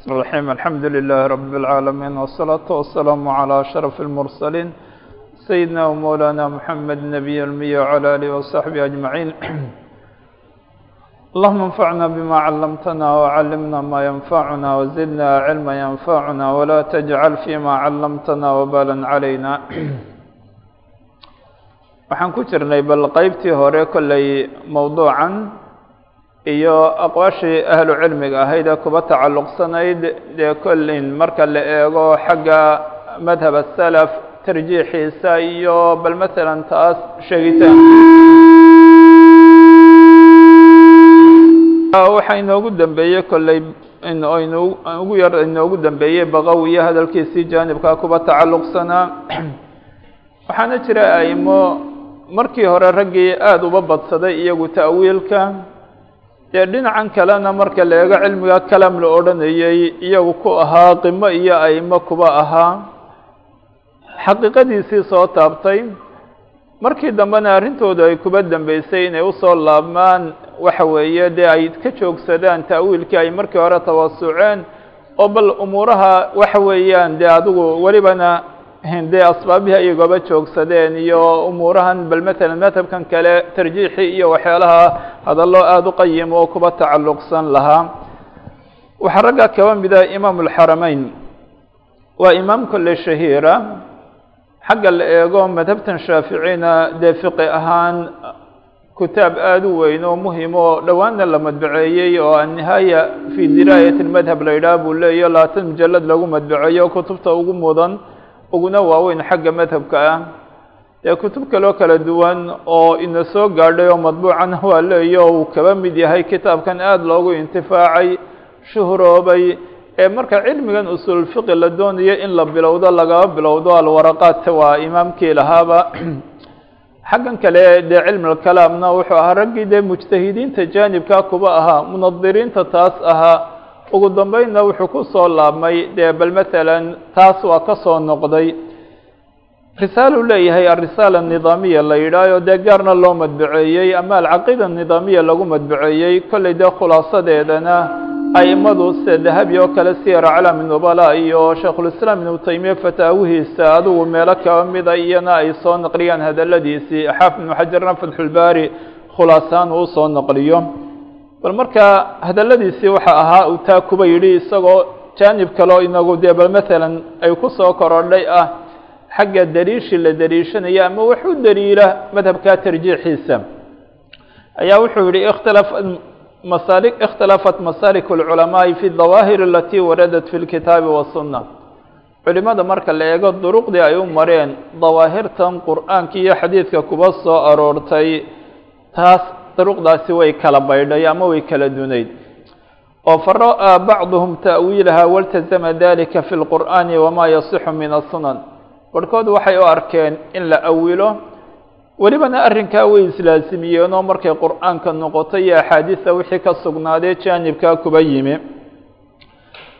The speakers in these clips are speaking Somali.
بسم الله الرحيم الحمد لله رب العالمين والصلاة والسلام على أشرف المرسلين سيدنا ومولانا محمد النبي المي وعلى آله وصحبه أجمعين اللهم انفعنا بما علمتنا وعلمنا ما ينفعنا وزدنا علما ينفعنا ولا تجعل فيما علمتنا وبالا علينا waxaan ku jirnay bal qeybtii hore kollay mowduucan iyo aqwaashii ahlu cilmiga ahayd ee kuba tacalluqsanayd dee kollin marka la eego xagga madhab asalaf tarjiixiisa iyo bal masalan taas sheegitaan. Waxaa inoogu dambeeyey kolley inu ugu yar inoogu dambeeyey baqawiyo hadalkiisii jaanibkaa kuba tacalluqsanaa waxaana jira aimo markii hore raggii aada uba badsaday iyagu ta'wiilka dee dhinacan kalena marka la eego cilmiga kalam la odhanayey iyagu ku ahaa qimo iyo aimo kuba ahaa. Xaqiiqadiisii soo taabtay markii dambena arrintooda ay kuba dambeysay inay u soo laabmaan waxa weeye dee ay ka joogsadaan ta'wiilkii ay markii hore tawasuceen oo bal umuuraha waxa weeyaan dee adigu welibana dee asbaabihii ayagooba joogsadeen iyo umuurahan bal matalan madhabkan kale tarjiixi iyo waxyaalaha hadallo aada u qayim oo kuba tacalluqsan lahaa waxaa ragga kaba mida imaam alxarameyn waa imaam kolle shahiira xagga la eego madhabtan shaaficina dee fiqi ahaan kitaab aada u weyn oo muhiim oo dhowaanna la madbaceeyey oo annihaaya fi diraayat lmadhab la yidhaah buu leeyo labaatan mujalad lagu madbaceeyo kutubta ugu mudan uguna waaweyn xagga madhabka ah. Dee kutub kaloo kala duwan oo ina soo gaadhay oo madbuucana waa leeyo uu kaba mid yahay kitaabkan aada loogu intifaacay shuhroobay ee marka cilmigan usuulfiqi la doonayo in la bilowdo lagaba bilowdo alwaraqaat waa imaamkii lahaaba. Xaggan kale dee cilmi alkalaamna wuxuu ahaa raggii dee mujtahidiinta jaanibkaa kuba ahaa munadiriinta taas ahaa ugu dambeynna wuxuu ku soo laabmay dee bal matalan taas waa ka soo noqday. Risaalu leeyahay alrisaala anidaamiya la yidhaaho dee gaarna loo madbaceeyey ama alcaqiida anidaamiya lagu madbaceeyey kollay dee khulaasadeedana aimadu sida dahabi oo kale siyar aclaami nubala iyo shaykhulislaam ibnu taymiya fataawihiisa adigu meelo kaba mida iyana ay soo naqliyaan hadaladiisii xaafid ibnu xajarna fatxulbaari khulaasaan uu soo naqliyo bal marka hadaladiisii waxa ahaa uu taa kuba yidhi isagoo jaanib kaleo inagu dee bal matalan ay ku soo korodhay ah xagga daliishii la daliishanaya ama wax u daliila madhabka tarjiixiisa. Ayaa wuxuu yihi ikhtilaf masali ikhtilafat masalik اlculamaaءi fi dawaahir alati waradat fi lkitaabi wasunna culimada marka la eego duruqdii ay u mareen dawaahirtan qur'aanka iyo xadiidka kuba soo aroortay taas duruqdaasi way kala baydhay ama way kala dunayd oo fara-aa bacduhum ta'wiilaha waltazama dalika fi lqur'aani wama yasixu min asunan barhkood waxay u arkeen in la awilo welibana arrinkaa way islaasimiyeen oo markay qur'aanka noqotay iyo axaadiista wixii ka sugnaadee jaanibkaa kuba yimi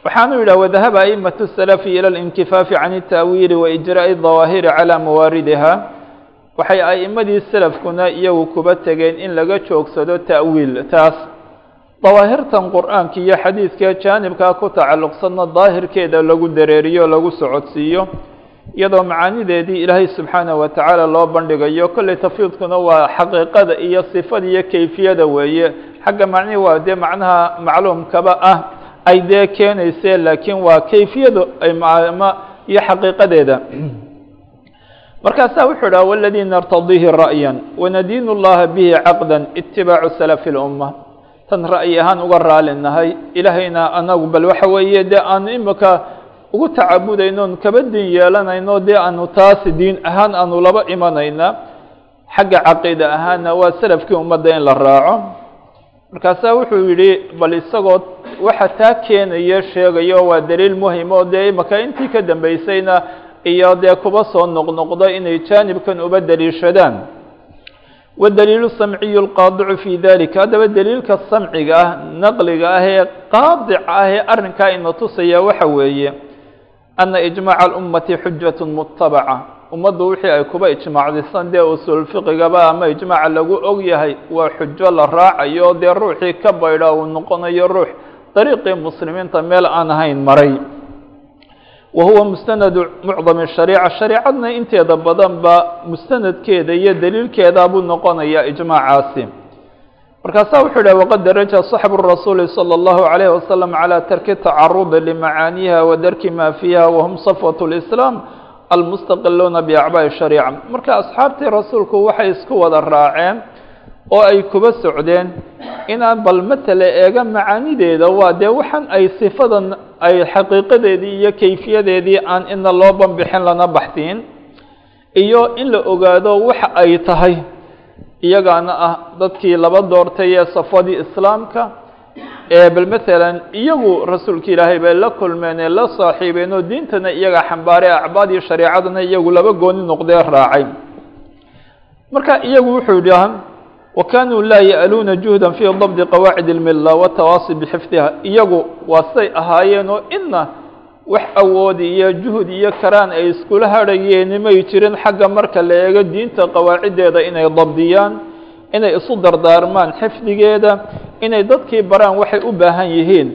waxaanu yidhah wadahaba aimatu salafi ila linkifaafi can ita'wiili wa ijraa'i dawaahiri calaa mawaaridiha waxay a'imadii salafkuna iyagu kuba tegeen in laga joogsado ta'wiil taas dawaahirtan qur'aanka iyo xadiidka jaanibkaa ku tacalluqsanna daahirkeeda lagu dareeriyo lagu socodsiiyo iyadoo macaanideedii ilaahay subxaanaه wa tacaala loo bandhigayo. Kolley tafyiidkuna waa xaqiiqada iyo sifada iyo kayfiyada weeye. Xagga macnihi waa dee macnaha macluumkaba ah ay dee keenayse laakiin waa kayfiyadu ay mma iyo xaqiiqadeeda markaasaa wuxuu dhaha waladii nartadiihi ra'ya wanadiin اllaha bihi caqda itibaacu salafi اlumma tan ra'yi ahaan uga raali nahay ilaahayna anagu bal waxa weeye dee aanu imika ugu tacabudaynoon kaba diin yeelanayno dee aanu taasi diin ahaan aanu laba imanayna. Xagga caqiida ahaanna waa salafkii ummadda in la raaco. Markaasaa wuxuu yidhi bal isagoo waxa taa keenaya sheegayo waa daliil muhiim oo dee imaka intii ka dambeysayna iyo dee kuba soo noqnoqdo inay jaanibkan uba daliishadaan wadaliilu samciyu lqaadicu fi dalika haddaba daliilka samciga ah naqliga ah ee qaadica ah ee arrinkaa ina tusaya waxa weeye ana ijmaaca alummati xujatu mutabaca ummaddu wixii ay kuba ijmaacdisan dee usuul fiqigaba ama ijmaaca lagu og yahay waa xujo la raacayo dee ruuxii ka baydha uu noqonayo ruux dariiqii muslimiinta meel aan ahayn maray wa huwa mustanadu mucdami shariica shareicadna inteeda badanba mustanadkeeda iyo daliilkeeda buu noqonayaa ijmaacaasi markaasaa wuxuu yidhah waqad daraja صaxbu rasuuli salى اllahu عalayh wasalam calى tarki tacarudi limacaaniha wa darki ma fiiha wahum safwat اlislaam almustaqiluuna biacbaaءi shariica marka asxaabtii rasuulku waxay isku wada raaceen oo ay kuba socdeen inaan bal matele eega macaanideeda waa dee waxaan ay sifadan ay xaqiiqadeedii iyo kayfiyadeedii aan ina loo banbixin lana baxtiin iyo in la ogaado waxa ay tahay iyagaana ah dadkii laba doortay ee safadii islaamka ee bal maalan iyagu rasuulka ilaahay bay la kulmeen ee la saaxiibeen oo diintana iyaga xambaaray acbaadii shareecadana iyagu laba gooni noqdee raacay. Marka iyagu wuxuu yidhaha wa kanuu laa ya'luuna juhda fii dabdi qawaacid اlmila watawaasi bixifdiha iyagu waa say ahaayeen oo ina wax awoodi iyo juhud iyo karaan ay iskula hadhayeen may jirin xagga marka la eego diinta qawaaciddeeda inay dabdiyaan inay isu dardaarmaan xifdigeeda inay dadkii baraan waxay u baahan yihiin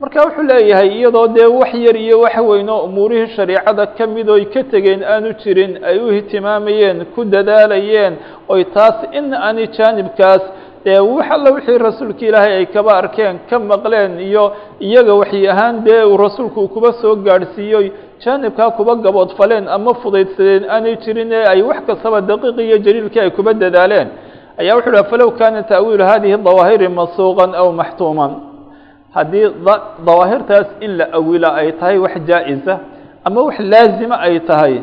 marka wuxuu leeyahay iyadoo dee wax yar iyo wax weyn oo umuurihii shareicada ka mid oy ka tegeen aanu jirin ay u ihtimaamayeen ku dadaalayeen oy taas in ani jaanibkaas dee wax alla wixii rasuulka ilaahay ay kaba arkeen ka maqleen iyo iyaga waxay ahaan dee uu rasuulku uu kuba soo gaadhsiiyoy jaanibkaa kuba gaboodfaleen ama fudaydsadeen aanay jirin ee ay wax kastaba daqiiqi iyo jaliilkii ay kuba dadaaleen. Ayaa wuxu uhi falow kaana ta'wiilu hadihi dawaahiri masuuqan aw maxtuuman haddii dawaahirtaas in la awila ay tahay wax jaa-isa ama wax laazima ay tahay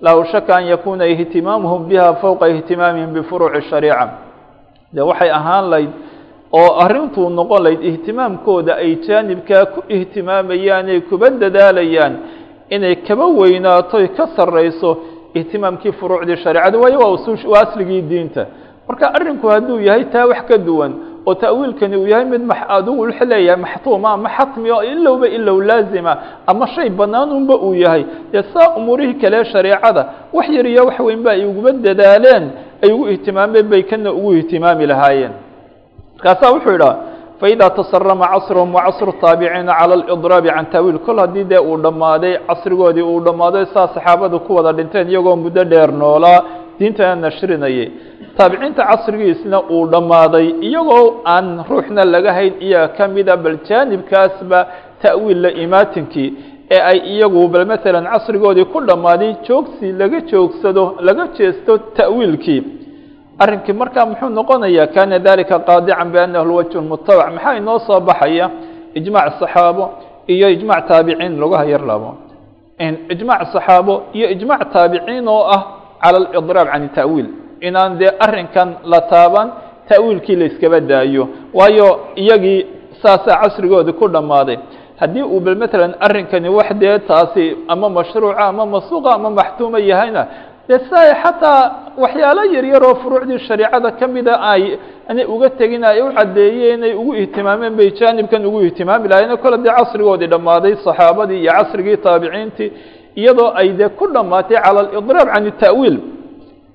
laa shaka an yakuna ihtimaamuhum biha fowqa ihtimaamihim bifuruuci shariica. De waxay ahaan layd oo arrintuu noqon layd ihtimaamkooda ay jaanibkaa ku ihtimaamayaan ay kuba dadaalayaan inay kaba weynaato ka sarrayso ihtimaamkii furuucdii shareecada waayo waa asligii diinta. Marka arrinku hadduu yahay taa wax ka duwan oo ta'wiilkani uu yahay mid adigu wuxuu leeyahay maxtuuma ama xatmi oo ilowba ilow laazima ama shay banaanunba uu yahay dee saa umuurihii kale shareecada wax yar iyo wax weynba ay uguba dadaaleen ay ugu ihtimaameen bay kana ugu ihtimaami lahaayeen markaasaa wuxuu yidhaha faإida tasarama casruhum wacasru taabiciina calى اlإdraabi can taawiil kol haddii dee uu dhammaaday casrigoodii uu dhammaaday saa saxaabadu ku wada dhinteen iyagoo muddo dheer noolaa diintana nashrinayay. Taabiciinta casrigiisna uu dhammaaday iyagoo aan ruuxna laga hayn iyaga ka mida bal jaanibkaasba ta'wiil la imaatinkii ee ay iyagu bal maalan casrigoodii ku dhammaaday joogsi laga joogsado laga jeesto ta'wiilkii. Arrinkii markaa muxuu noqonayaa kana dalika qaadican biannahu lwajhu mutabac maxaa inoo soo baxaya? Ijmaac saxaabo iyo ijmaac taabiciin lagu hayar labo ijmaac saxaabo iyo ijmaac taabiciin oo ah cala alidraab can ta'wiil inaan dee arrinkan la taaban ta'wiilkii la iskaba daayo waayo iyagii saasaa casrigoodii ku dhammaaday haddii uu bal maalan arrinkani wax dee taasi ama mashruuca ama masuuqa ama maxtuuma yahayna dee siay xataa waxyaalo yaryar oo furuucdii shareicada ka mida ay inay uga tegin ay u caddeeyeen ay ugu ihtimaameen bay jaanibkan ugu ihtimaami lahayen kole dee casrigoodii dhammaaday saxaabadii iyo casrigii taabiciintii iyadoo ay dee ku dhammaatay cala alidraab can ita'wiil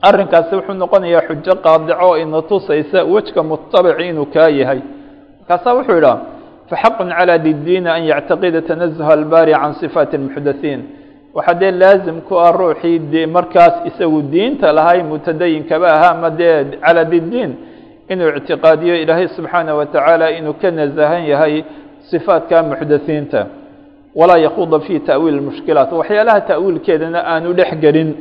arrinkaasi wuxuu noqonayaa xujo qaadico ina tusaysa wejka mutabici inuu kaa yahay. Markaasaa wuxuu yidhaha faxaqun cala didiina an yactaqida tanazuha albaari can sifaati almuxdasiin waxaa dee laazim ku ah ruuxii dee markaas isagu diinta lahay mutadayinkaba ahaa ama dee cala didiin inuu ictiqaadiyo ilaahay subxaana wa tacaala inuu ka nasahan yahay sifaatka muxdasiinta walaa yakuuda fi ta'wiil mushkilaat waxyaalaha ta'wiilkeedana aanu dhex gelin.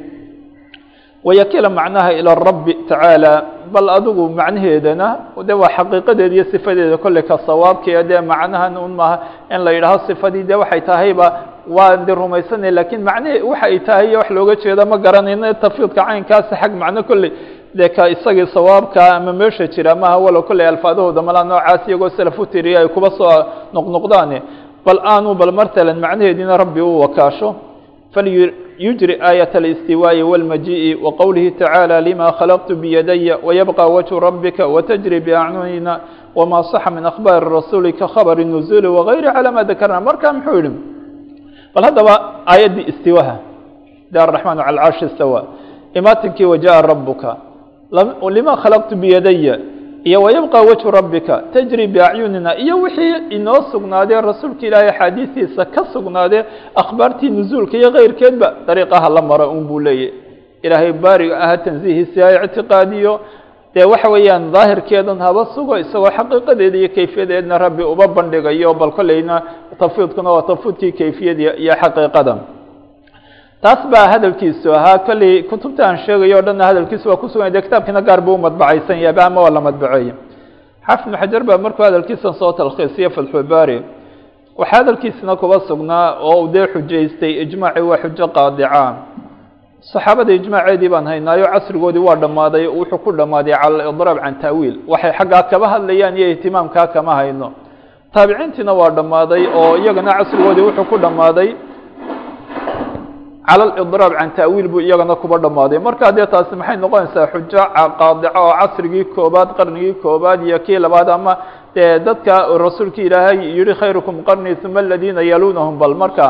Wayakila macnaha ilى rabi tacaalى bal adigu macnaheedana de waa xaqiiqadeeda iyo sifadeeda kolley ka sawaabkee dee macnahan un maaha in la yidhaaho sifadii de waxay tahayba waa de rumaysanay lakiin macnahe waxa ay tahay wax looga jeeda ma garanayno tafwiidka caynkaasi xag macno kolley dee ka isagii sawaabka ama meesha jira maaha walow kolley alfaadahooda malaa noocaas iyagoo salaf tiriya ay kuba soo noqnoqdaane bal aanu bal martalan macnaheediina rabbi u wakaasho falyujri aayaة الاstiwaaءi wاlmajiءi waqowlihi tacaalى lima khalaqtu biyadaya wayabqى wajhu rabika watajri biacyunina wma saxa min akhbaari rasuuli ka khabr النuzuli wagayri calى ma dakarna marka muxuu yihi bal haddaba aayaddii istiwaha de araxmaan cala carshi istawa imaatinkii wajaءa rabuka lima khalaqtu biyadaya iyo wayabqa wajhu rabbika tajri biacyunina iyo wixii inoo sugnaadee rasuulka ilaahay axaadiistiisa ka sugnaadee akhbaartii nuzuulka iyo keyrkeedba dariiqaha la mara un buu leeyahy ilaahay baariga aha tansiihiisi ha ictiqaadiyo. Dee waxa weeyaan daahirkeedan haba sugo isagoo xaqiiqadeeda iyo kayfiyadeedna rabbi uba bandhigayo bal kolleyna tafwiidkuna waa tafwiidkii kayfiyada iyo xaqiiqada taas baa hadalkiisu ahaa. Kolley kutubta aan sheegayo o dhanna hadalkiisu waa kusugan de kitaabkiina gaar buu u madbacaysan yahay ama waa la madbaceeye xaafid ibnu xajar baa markuu hadalkiisan soo talkhiisiyo fatxulbaari waxaa hadalkiisina kuba sugnaa oo dee xujaystay ijmaaci waa xujo qaadica. Saxaabada ijmaaceedii baan haynaayo casrigoodii waa dhammaaday wuxuu ku dhammaaday cala alidraab can taawiil waxay xaggaa kaba hadlayaan iyo ihtimaamkaa kama hayno. Taabiciintiina waa dhammaaday oo iyagana casrigoodii wuxuu ku dhammaaday cala alidraab can taawiil buu iyagana kuba dhammaaday. Markaa dee taasi maxay noqonaysaa xujo qaadico oo casrigii koobaad qarnigii koobaad iyo kii labaad ama dee dadka rasuulka ilaahay yihi khayrukum qarni uma aladiina yalunahum bal marka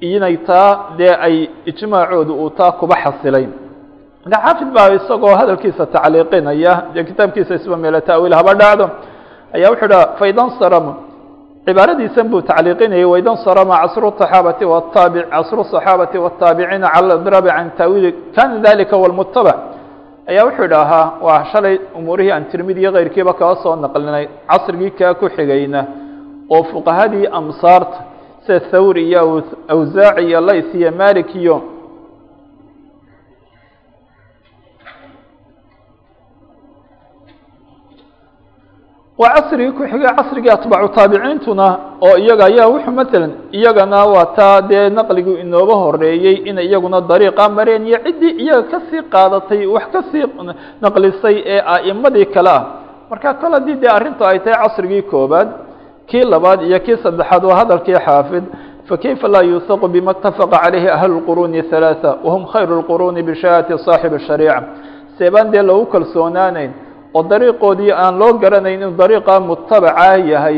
inay taa dee ay ijmaacoodu uu taa kuba xasilay marka xaafid baa isagoo hadalkiisa tacliiqinaya dee kitaabkiisa isba meele taawiil haba dhacdo ayaa wuxuu faidan sarama cibaaradiisan buu tacliiqinayay waidan sarama casru صaxaabati wtaabi casru صaxaabati wالtaabiciina cala idraabi can taawiili kana dalika wاlmutabac ayaa wuxuu idhaahaa waa shalay umuurihii aan tirmidi iyo keyrkiiba kaba soo naqlinay casrigii kaa ku xigayna oo fuqahadii amsaarta sida thawri iyo awsaaci iyo lays iyo malik iyo waa casrigii ku xigay casrigii atbaacu taabiciintuna oo iyaga ayaa wuxuu matalan iyagana waa taa dee naqligu inooba horeeyey inay iyaguna dariiqa mareen iyo ciddii iyaga kasii qaadatay wax kasii naqlisay ee a'imadii kale ah marka kol haddii dee arrintu ay tahay casrigii koobaad kii labaad iyo kii saddexaad waa hadalkii xaafid fakayfa laa yuusaqu bima اtafaqa calayhi ahlu اlquruuni halaaثa wahum khayru اlquruuni bishahaati saaxibi الshariica seebaan dee loogu kalsoonaanayn oo dariiqoodii aan loo garanayn inuu dariiqa mutabacah yahay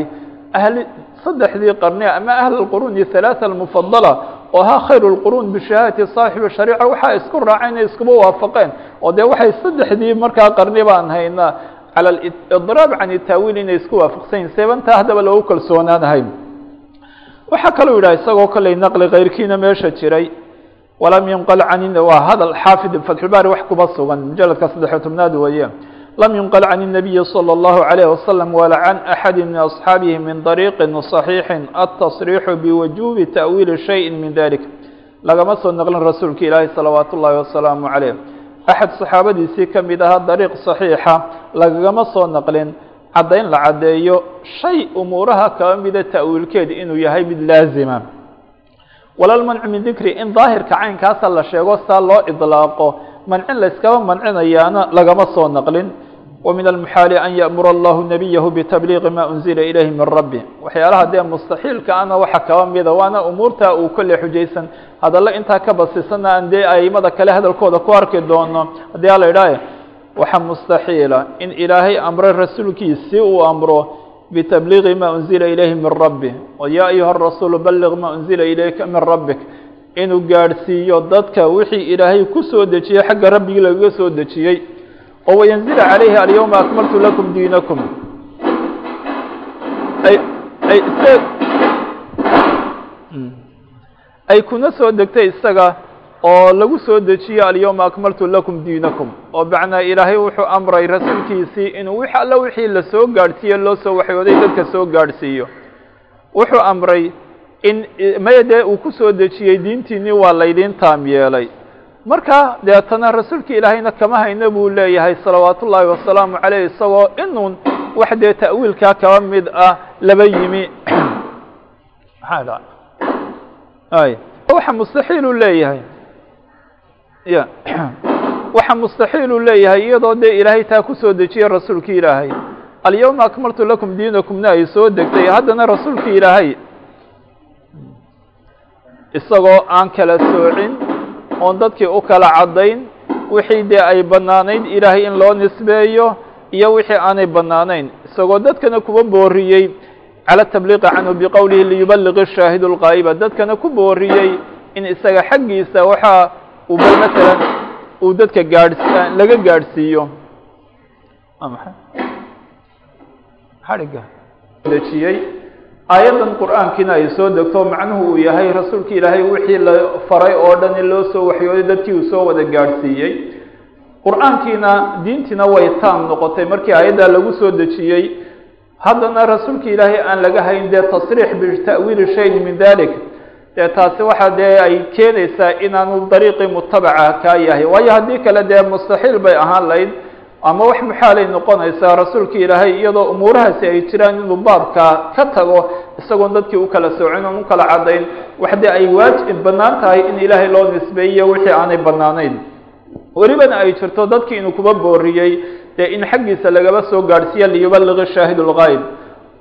ahli saddexdii qarni ama ahl اlquruuni halaaثa almufadala oo ahaa khayru اlquruun bishahaati saaxibi shariica waxaa isku raaceen ay iskuba waafaqeen oo dee waxay saddexdii markaa qarni baan haynaa cala alidraab can taawiil inay isku waafaqsanyiin seebantaa haddaba loogu kalsoonaanahay waxaa kaluu yidhaha isagoo kolley naqli keyrkiina meesha jiray walam yunqal can waa hadal xaafid fatxulbaari wax kuba sugan mujaladka saddexiyo tobnaad weeye lam yunqal can الnabiyi slى اllahu عalayه wasalam wala can axadi min asxaabihi min dariiqi صaxiixi aلtasriixu biwujubi ta'wiili shayi min dalik lagama soo naqlin rasuulka ilaahi salawaat ullahi wasalaamu calayh axad saxaabadiisii ka mid ahaa dariiq saxiixa lagagama soo naqlin caddayn la caddeeyo shay umuuraha kaba mida ta'wiilkeed inuu yahay mid laazima walalmancu min dikri in daahirka caynkaasa la sheego saa loo idlaaqo mancin layskaba mancinayaana lagama soo naqlin. Wa min almuxaali an ya'mura allahu nabiyahu bitabliiqi ma unzila ilayhi min rabbi. Waxyaalaha dee mustaxiilka ana waxa kaba mida waana umuurta uu kolley xujaysan. Hadalla intaa ka basisana aan dee aimada kale hadalkooda ku arki doono haddii ala idhaahe waxaa mustaxiila in ilaahay amray rasuulkiisi uu amro ma unzila ilayhi min rabbi. O yaa ayuha rasuulu balliq ma unzila ilayka min rabbik inuu gaadhsiiyo dadka wixii ilaahay ku soo dejiyey xagga rabbigii lagaga soo dejiyey oo wayanzila calayhi alyawma akmaltu lakum diinakum. Ay ay ay kuna soo degtay isaga oo lagu soo dejiye alyawma akmaltu lakum diinakum. Oo macnaa ilaahay wuxuu amray rasuulkiisii inuu wix alla wixii la soo gaadhsiiye loo soo waxyooday dadka soo gaadhsiiyo. Wuxuu amray in maya dee uu ku soo dejiyey diintiinii waa laydiin taam yeelay. Marka deetana rasuulka ilaahayna kama hayna buu leeyahay salawaat ullaahi wasalaamu caleyh isagoo inuun wax dee ta'wiilkaa kaba mid ah laba yimi. Maxaa dha waxa mustaxiil uu leeyahay. Ya waxa mustaxiil uu leeyahay iyadoo dee ilaahay taa ku soo dejiyey rasuulki ilaahay. Alyawma akmaltu lakum diinakumna ay soo degtay. Haddana rasuulka ilaahay isagoo aan kala soocin oon dadkii u kala caddayn wixii dee ay bannaanayd ilaahay in loo nisbeeyo iyo wixii aanay bannaanayn. Isagoo dadkana kuba booriyey cala tabliiqi canhu biqowlihi liyubaliqi shaahidu lqaa'iba dadkana ku booriyey in isaga xaggiisa waxa uu ba masalan uu dadka gaadhs laga gaadhsiiyo. Xadhigga dejiyey aayaddan qur'aankiina ay soo degto macnuhu uu yahay rasuulka ilaahay wixii la faray oo dhan in loo soo waxyooday dadkii uu soo wada gaadhsiiyey. Qur'aankiina diintiina way taam noqotay markii aayaddaa lagu soo dejiyey. Haddana rasuulka ilaahay aan laga hayn dee tasriix bita'wiili shayin min dalik dee taasi waxa dee ay keenaysaa inaanu dariiqii mutabaca kaa yahay. Waayo haddii kale dee mustaxiil bay ahaan layd ama wax muxaalay noqonaysaa rasuulka ilaahay iyadoo umuurahaasi ay jiraan inuu baabka ka tago isagoon dadkii u kala soocin oon u kala caddayn wax dee ay waajib bannaan tahay in ilaahay loo nisbeeyo wixii aanay bannaanayn. Welibana ay jirto dadkii inuu kuba booriyey dee in xaggiisa lagaba soo gaadhsiiya liyubaliqi shaahid lgayb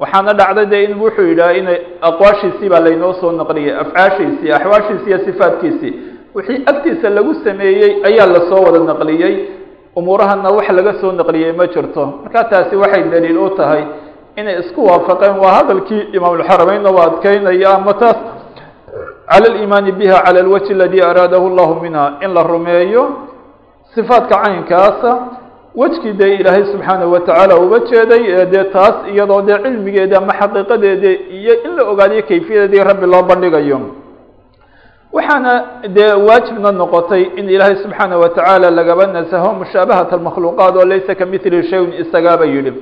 waxaana dhacday dee in wuxuu yidhaha in aqwaashiisii baa laynoo soo naqliyey afcaashiisii axwaashiisii iyo sifaadkiisii wixii agtiisa lagu sameeyey ayaa la soo wada naqliyey umuurahana wax laga soo naqliyey ma jirto. Marka taasi waxay daliil u tahay inay isku waafaqeen. Waa hadalkii imaamulxarameynna waa adkeynaya ama taas cala aliimaani biha cala alwajhi aladi araadahu llahu minha. In la rumeeyo sifaadka caynkaasa wejkii dee ilaahay subxaanahu watacaala uga jeeday ee dee taas iyadoo dee cilmigeeda ama xaqiiqadeeda iyo in la ogaadiyo kayfiyadeedii rabbi loo bandhigayo waxaana dee waajibna noqotay in ilaahay subxaanaه watacaala lagaba nasaho mushaabahat almakhluuqaat oo laysa kamili shayin isagaaba yidhi.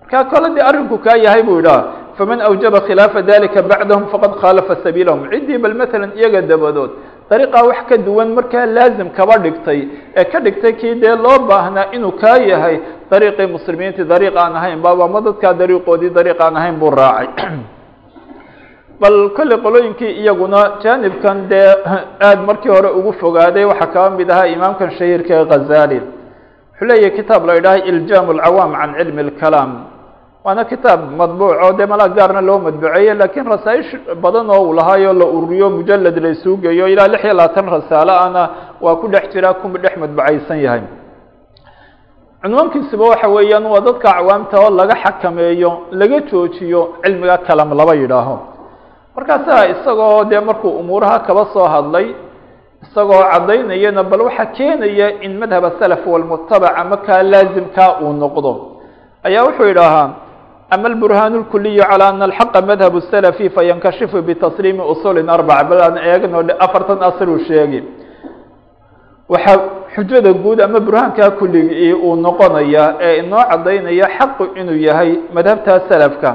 Marka kole dee arrinku kaa yahay buu yidhaha faman awjaba khilaafa dalika bacdahum faqad khaalafa sabiilahum. Ciddii bal maalan iyaga dabadood dariiqaa wax ka duwan markaa laazim kaba dhigtay ee ka dhigtay kii dee loo baahnaa inuu kaa yahay dariiqii muslimiintii dariiq aan ahayn baaba ma dadkaa dariiqoodii dariiq aan ahayn buu raacay bal kolley qolooyinkii iyaguna jaanibkan dee aada markii hore ugu fogaaday waxaa kaba mid ahaa imaamkan shahiirka ee khazali wuxuu leeyahay kitaab la idhaha iljaam alcawaam can cilmi اlkalaam waana kitaab madbuuc oo dee malaa gaarna loo madbuceeye lakiin rasaa'ish badan oo uu lahaayoo la ururiyo mujalad la isuu geeyo ilaa lix iyo labaatan rasaalo ana waa ku dhex jiraa kuma dhex madbucaysan yahay. Cunwaankiisuba waxa weeyaan waa dadka acwaamta oo laga xakameeyo laga joojiyo cilmiga kalam laba yidhaaho markaasaa isagoo dee markuu umuuraha kaba soo hadlay isagoo caddaynayana bal waxaa keenaya in madhab asalaf walmutabaca markaa laazimkaa uu noqdo ayaa wuxuu yidhaahaa ama alburhaan اlkuliyu calى ana alxaqa madhab الsalafi fayankashifu bitasliimi usulin arbaca bal aan eegno afartan asruu sheegi waxaa xujada guud ama burhaankaa kuligii uu noqonaya ee inoo caddaynaya xaqu inuu yahay madhabta salafka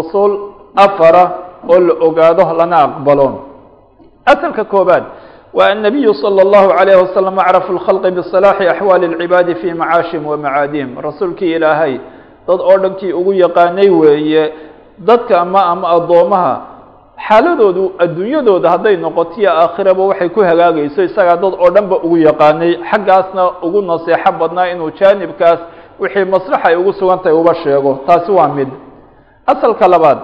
usul afara oo la ogaado lana aqbalo asalka koobaad wa annabiyu salى اllahu عalayh wasalam acrafu اlkhalqi biصalaaxi axwaali اlcibaadi fi macaashim wa macaadihim rasuulkii ilaahay dad oo dhankii ugu yaqaanay weeye dadka ama ama addoomaha xaaladoodu adduunyadooda hadday noqotiyo aakhiraba waxay ku hagaagayso isagaa dad oo dhan ba ugu yaqaanay xaggaasna ugu naseexo badnaa inuu jaanibkaas wixii maslaxa ay ugu sugantahay uba sheego taasi waa mid asalka labaad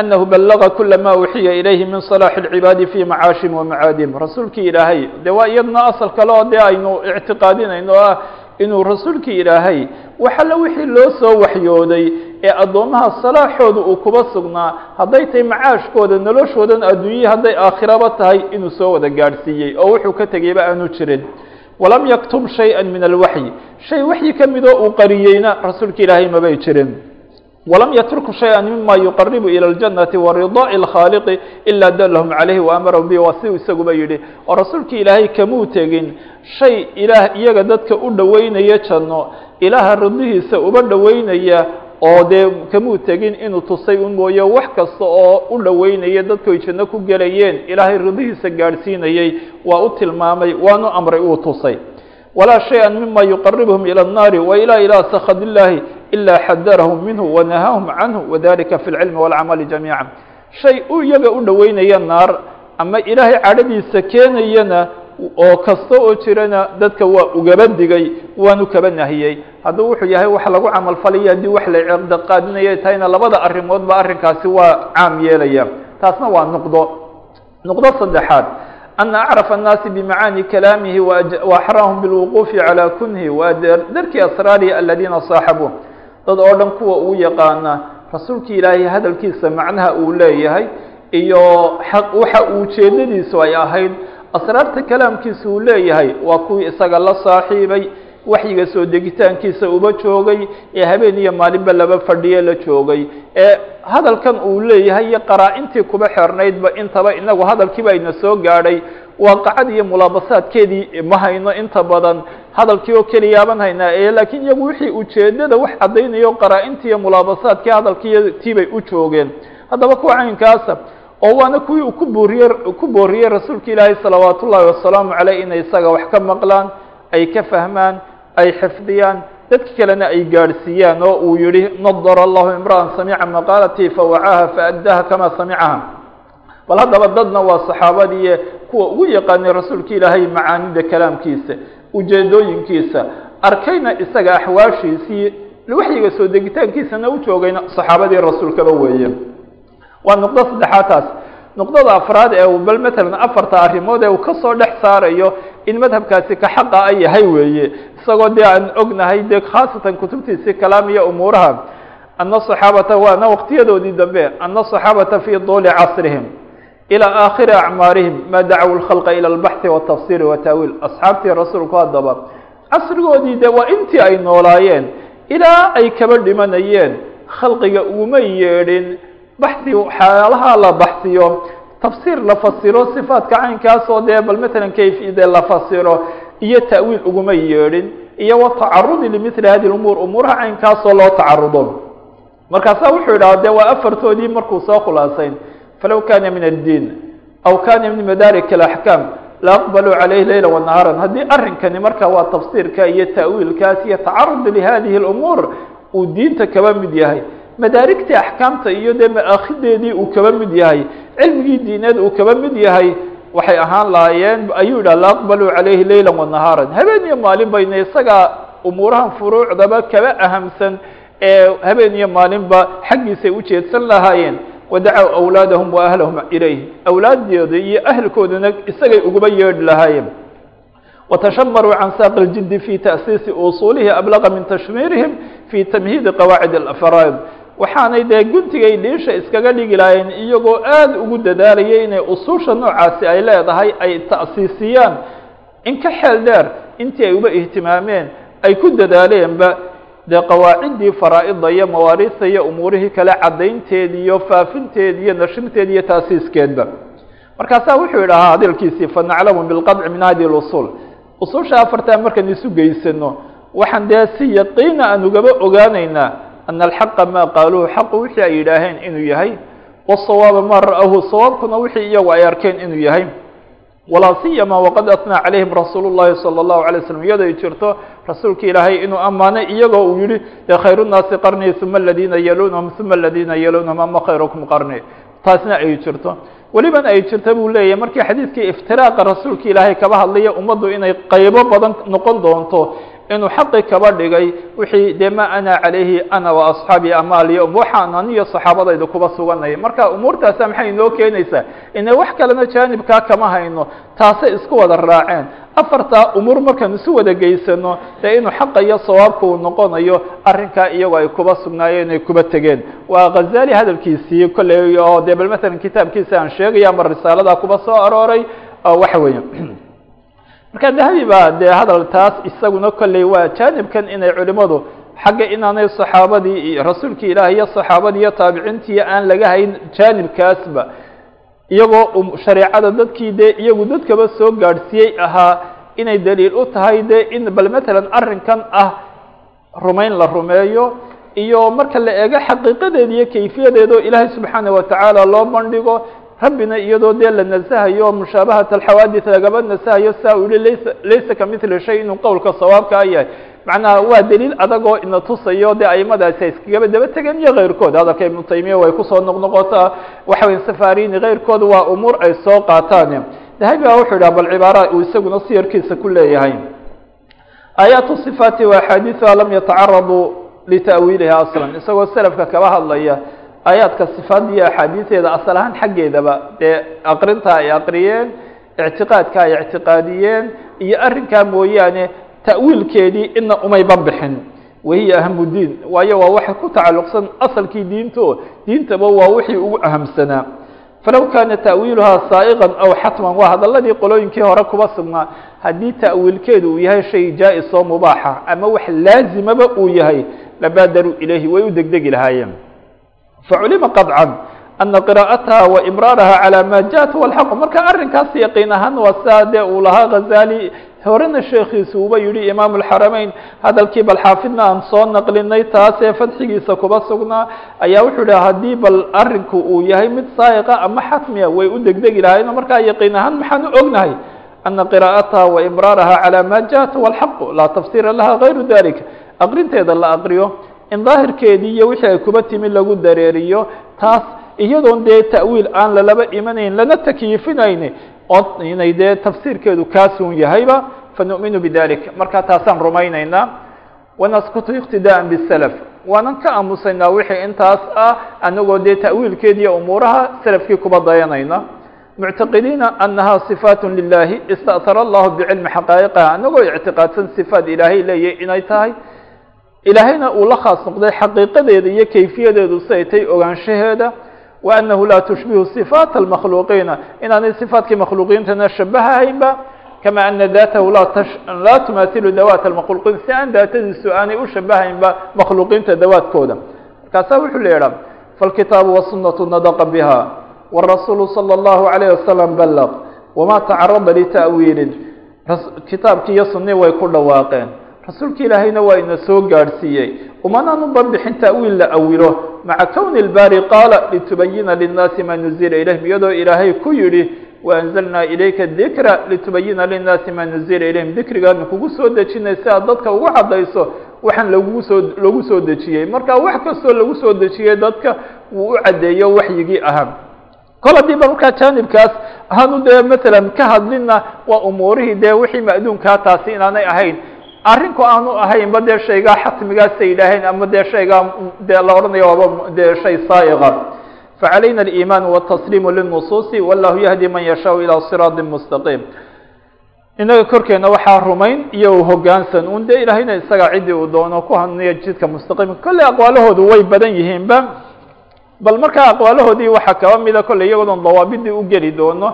أنه بلغ كل ma وxiya إلyه min صلاح العباadi في معاaشhim ومعاadim rasuulkii ilaahay de waa iyadna asل kale oo de aynu اعtiqaadinayno ah inuu rasuulkii ilaahay wax alle wixii loo soo waxyooday ee addoomaha صalaaxooda uu kuba sugnaa hadday tahay macaashkooda noloshoodan adduunye hadday aakhiraba tahay inuu soo wada gaadhsiiyey oo wuxuu ka tegeyba aanu jirin walam yaktum شhayئa min الwaحyi shay waxyi ka midoo uu qariyeyna rasuulka ilaahay mabay jirin وlm ytrku شhayئa mima yuqaribu ilى الجanaةi وariضاء الkhاaliqi ilaa dalhm عalayhi وamarahum bi waa si isaguba yihi oo rasuulki ilaahay kamuu tegin shay ilaah iyaga dadka u dhoweynaya janno ilaaha ridihiisa uba dhoweynaya oo dee kamuu tegin inuu tusay un mooye wax kasta oo u dhoweynaya dadku ay janno ku gelayeen ilaahay ridihiisa gaadhsiinayey waa u tilmaamay waanu amray uu tusay walaa شhayئa mima yuqaribhm ilى الnaari وilى ilى skd الlahi ilا xadarahum minhu wanahaahum canhu wadalika fi اlcilmi wاlcamali jamiica shay u iyaga u dhoweynaya naar ama ilaahay cadhadiisa keenayana oo kasta oo jirana dadka waa ugaba digay waanu kaba nahiyey hadduu wuxuu yahay wax lagu camal falaya haddii wax la ciqdaqaadinaya tahayna labada arrimoodba arrinkaasi waa caam yeelaya taasna waa nuqdo nuqdo saddexaad أن أعرف الناaس بمعاني كلامه وأحراهم بالوقوف على كنه وdrki أسراaره الذينa صاaحبوه dad oo dhan kuwa uu yaqaana rasuulki ilaahay hadalkiisa macnaha uu leeyahay iyo waxa uu jeedadiisu ay ahayd asraarta kalaamkiisa uu leeyahay waa kuwii isaga la saaxiibay waxyiga soo degitaankiisa uba joogay ee habeen iyo maalinba laba fadhiye la joogay. Ee hadalkan uu leeyahay iyo qaraa-intii kuba xernaydba intaba inagu hadalkiiba ayna soo gaadhay waaqacad iyo mulaabasaadkeedii ma hayno inta badan. Hadalkii oo keliyaaban haynaa ee laakiin iyagu wixii ujeedada wax caddaynayo qaraa-intii iyo mulaabasaadkii hadalkiiyo tiibay u joogeen. Haddaba kuwa caynkaasa oo waana kuwii uu ku booriye ku booriyey rasuulka ilaahay salawaat ullaahi wasalaamu caleyh inay isaga wax ka maqlaan ay ka fahmaan ay xifdiyaan dadka kalena ay gaadhsiiyaan oo uu yihi nadara allahu imra'an samica maqaalatii fawacaaha faaddaha kama samicaha bal haddaba dadna waa saxaabadii kuwa ugu yaqaanay rasuulka ilaahay macaanida kalaamkiisa ujeedooyinkiisa arkayna isaga axwaashiisii waxyiga soo degitaankiisana u joogayna saxaabadii rasuulkaba weeye. Waa nuqdo saddexaad taas. Nuqdada afraad ee bal matalan afarta arrimood ee uu ka soo dhex saarayo in madhabkaasi ka xaqa a yahay weeye. Isagoo dee aan ognahay dee khaasatan kutubtiisii kalaam iyo umuuraha ana saxaabata waana waqtiyadoodii dambe ana saxaabata fii duuli casrihim ilى aakhiri acmaarihim ma dacaw lkhalqa ilى اlbaxthi wاtafsiri wataawiil asxaabtii rasuulku haddaba casrigoodii de waa intii ay noolaayeen ilaa ay kaba dhimanayeen khalqiga uguma yeedhin baxi xaalaha la baxsiyo tafsiir la fasiro sifaadka caynkaasoo dee bal matalan kayfide la fasiro iyo ta'wiil uguma yeedhin iyo watacarudi limili hadi umuur umuuraha caynkaasoo loo tacarudo markaasaa wuxuu idhaha de waa afartoodii markuu soo khulaasayn falow kana min addiin aw kana min madaarik alaxkaam la aqbaluu calayhi leyla wanahaaran haddii arrinkani marka waa tafsiirka iyo ta'wiilkaas iyo tacarudi lihadihi اlumuur uu diinta kaba mid yahay madaarigtii axkaamta iyo dee maakhideedii uu kaba mid yahay cilmigii diineed uu kaba mid yahay waxay ahaan lahaayeen ayuu idhaha la aqbaluu calayhi leyla wanahaaran habeen iyo maalin bayna isagaa umuurahan furuucdaba kaba ahamsan ee habeen iyo maalinba xaggiisay ujeedsan lahaayeen wadacow awlaadahum wa ahlahum ilayh awlaadooda iyo ahlkoodana isagay uguba yeedhi lahaayeen watashamaruu can saaqi اljiddi fi ta'siisi usuulihi ablaqa min tashmiirihim fi tamhiidi qawaacid alafraad waxaanay dee guntigay dhiisha iskaga dhigi lahaayeen iyagoo aada ugu dadaalayay inay usuusha noocaasi ay leedahay ay ta'siisiyaan in ka xeel dheer intii ay uba ihtimaameen ay ku dadaaleenba dee qawaaciddii faraa-ida iyo mawaariista iyo umuurihii kale caddaynteedi iyo faafinteedi iyo nashrinteedi iyo taasiiskeedba. Markaasaa wuxuu idhahaa hadalkiisii fanaclamu bilqadci min hadi lusul usuusha afartaa markaan isu geysano waxaan dee si yaqiina aan ugaba ogaanaynaa ana alxaqa maa qaaluuhu xaqu wixii ay yidhaaheen inuu yahay wasawaaba maa ra'ahu sawaabkuna wixii iyagu ay arkeen inuu yahay. Walaa siyama waqad atnaa calayhim rasuulu llahi salى اllahu alay slam iyado ay jirto rasuulka ilaahay inuu ammaanay iyagoo uu yihi dee khayru nnaasi qarnii uma aladiina yalunahum uma aladiina yalunahum ama khayrukum qarni. Taasna ay jirto. Welibana ay jirta buu leeyahay. Markii xadiidkii iftiraaqa rasuulka ilaahay kaba hadlaya ummaddu inay qaybo badan noqon doonto inuu xaqi kaba dhigay wixii dee ma ana calayhi ana wa asxaabi amaaliya waxaan aniyo saxaabadayda kuba suganay. Marka umuurtaasa maxay inoo keenaysaa? Ina wax kalena jaanibkaa kama hayno taasay isku wada raaceen. Afartaa umuur markaan isu wada geysano dee inuu xaqa iyo sawaabka uu noqonayo arrinkaa iyagoo ay kuba sugnaayeen ay kuba tegeen. Waa khazali hadalkiisii kolley oo dee bal matalan kitaabkiisa aan sheegaya ama risaalada kuba soo arooray waxa weeye marka dahabi baa dee hadal taas isaguna kolley waa jaanibkan inay culimadu xagga inaanay saxaabadii iyo rasuulkii ilaah iyo saxaabadii iyo taabiciintii aan laga hayn jaanibkaasba. Iyagoo shareecada dadkii dee iyagu dadkaba soo gaadhsiiyey ahaa inay daliil u tahay dee in bal matalan arrinkan ah rumayn la rumeeyo iyo marka la eego xaqiiqadeeda iyo kayfiyadeedao ilaahay subxaana watacaala loo bandhigo rabbina iyadoo dee la nasahayo mushaabahat alxawaadis lagaba nasahayo saa u yihi laysa laysa kamithli shay inuu qowlka sawaabkaa yahay. Macnaha waa daliil adagoo ina tusayo dee aimadaasi ay iskagaba daba tegeen iyo keyrkood hadalka ibnu taymiya way ku soo noqnoqotaa waxa weye safarini keyrkood waa umuur ay soo qaataan. Dahabi wuxuu yidhaha bal cibaara uu isaguna siyarkiisa ku leeyahay. Aayaatu sifaati wa lam yatacaraduu lita'wiiliha aslan. Isagoo selafka kaba hadlaya aayaadka sifaad iyo axaadiiseeda asal ahaan xaggeedaba dee aqrinta ay aqriyeen ictiqaadka ay ictiqaadiyeen iyo arrinkaa mooyaane ta'wiilkeedii ina umayba bixin wahiya ahamu diin waayo waa waxa ku tacalluqsan asalkii diinto diintaba waa wixii ugu ahamsanaa falow kaana ta'wiiluhaa saa'iqan aw xatman waa hadaladii qolooyinkii hore kuba sugnaa haddii ta'wiilkeedu uu yahay shay jaa-is oo mubaaxa ama wax laazimaba uu yahay labaadaruu ilayhi way u degdegi lahaayeen faculima qaطcan ana qiraa'ataha wa imraaraha calى ma jaءat huwa alxaq marka arrinkaas yaqiin ahaan waa saa dee uu lahaa ghazali horena sheekiisu uba yihi imaam اlxarameyn hadalkii bal xaafidna aan soo naqlinay taasee fadxigiisa kuba sugnaa ayaa wuxuu yihi haddii bal arinku uu yahay mid saa'iqa ama xatmiya way u degdegi lahaayeen markaa yaqiin ahaan maxaan u ognahay ana qiraa'ataha wa imraaraha calى ma jaءat huwa alxaq laa tafsira laha gayru dalika aqrinteeda la aqriyo in daahirkeedii iyo wixii ay kuba timi lagu dareeriyo taas iyadoon dee ta'wiil aan lalaba imanayn lana takyiifinayni oo inay dee tafsiirkeedu kaasuun yahayba fanu'minu bidalik. Markaa taasaan rumaynaynaa. Wanaskutu iqtidaan bisalaf. Waanan ka aamusaynaa wixii intaas ah anagoo dee ta'wiilkeedi iyo umuuraha salafkii kuba dayanayna. Muctaqidiina annahaa sifaat lilaahi ista'hara allahu bicilmi xaqaa'iqaha anagoo ictiqaadsan sifaat ilaahay leeyahy inay tahay ilaahayna uu la khaas noqday xaqiiqadeeda iyo kayfiyadeedu siday tay ogaanshaheeda wa anahu laa tushbihu صifaat اlmakhluuqiina inaanay صifaatkii makhluuqiintana shabahahaynba kama ana daatahu laa tumahilu dawaat اlmakhluuqiin si aan daatadiisu aanay u shabahaynba makhluuqiinta dawaadkooda markaasaa wuxuu la idhaa falkitaabu wasunatu nadaqa biha wالrasuulu salى اllahu عalayه wasalam balq wama tacarada lita'wiilin kitaabkii iyo sunii way ku dhawaaqeen rasuulka ilaahayna waa ina soo gaadhsiiyey. Umanaanu banbixin ta'wiil la awilo maca kowni اlbaari qaala litubayina linnaasi ma nuzila ilayhim. Iyadoo ilaahay ku yidhi waanzalnaa ilayka dikra litubayina linnaasi ma nuzila ilayhim. Dikrigaanu kugu soo dejinay si aad dadka ugu cadayso waxaan lagu soo lagu soo dejiyey. Marka wax kastoo lagu soo dejiyey dadka wuu u caddeeyo waxyigii ahaa kol haddiiba markaa jaanibkaas aanu dee masalan ka hadlina waa umuurihii dee wixii ma'duunkaa taasi inaanay ahayn arrinku aanu ahaynba dee shaygaa xatmigaasa yidhaaheen ama dee shaygaa dee la odhanayo waaba dee shay saa'iqa? Facalayna aliimaan watasliimu lilnusuusi wallahu yahdi man yashaau ilaa siraatin mustaqiim. Innaga korkeena waxaa rumayn iyo u hoggaansan un dee ilaahayna isagaa ciddii uu doono ku hanniya jidka mustaqiimka kolley aqwaalahoodu way badan yihiinba. Bal markaa aqwaalahoodii waxaa kaba mida kolley iyagoodon dawaabidii u geli doono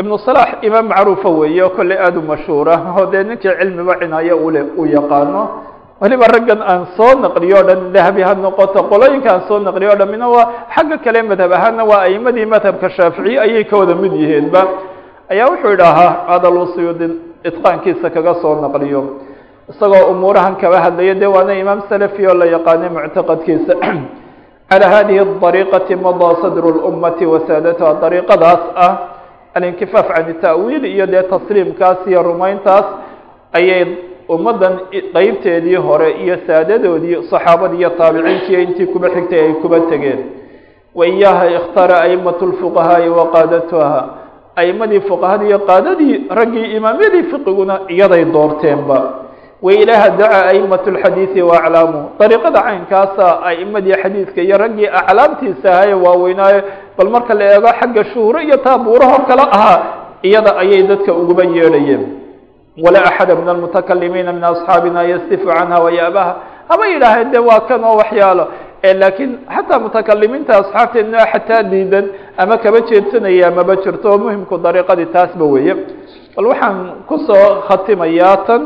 ibnu salaax imaam macruufa weeye oo kolley aada u mashhuura. Oo dee ninkii cilmiba cinaayo ule u yaqaano. Weliba raggan aan soo naqliyo o dhan dahabi ha noqoto qolooyinka aan soo naqliyo o dhan mina waa xagga kale madhab ahaana waa a'imadii madhabka shaaficiya ayay ka wada mid yihiinba. Ayaa wuxuu idhaahaa adalu suyuudin itqaankiisa kaga soo naqliyo. Isagoo umuurahan kaba hadlaya dee waana imaam salafi oo la yaqaanay muctaqadkiisa. Calaa hadihi ariiqati madaa sadru lummati wasaadatuha dariiqadaas ah alinkifaaf cani ta'wiil iyo dee tasliimkaas iyo rumayntaas ayay ummaddan qeybteedii hore iyo saadadoodii saxaabadii iyo taabiciintiiyo intii kuba xigtay ay kuba tegeen. Wa iyaaha ikhtaara aimatu lfuqahaa'i wa qaadatuha aimadii fuqahadii iyo qaadadii raggii imaamyadii fiqiguna iyaday doorteenba. Wa ilaaha dacaa aimatu lxadiidi wa aclaamu. Dariiqada caynkaasa a'imadii xadiidka iyo raggii aclaamtiisa ahaye waaweynaayo bal marka la eego xagga shuhuro iyo taabuurahoo kale ahaa iyada ayay dadka uguba yeedhayeen. Walaa axada min almutakalimiina min asxaabina yastifu canha wayaabaha haba yidhaaheen de waa kan oo waxyaalo. Laakiin xataa mutakalimiinta asxaabteedna xataa diidan ama kaba jeedsanaya maba jirto oo muhimku dariiqadii taasba weeye. Bal waxaan ku soo khatimayaa tan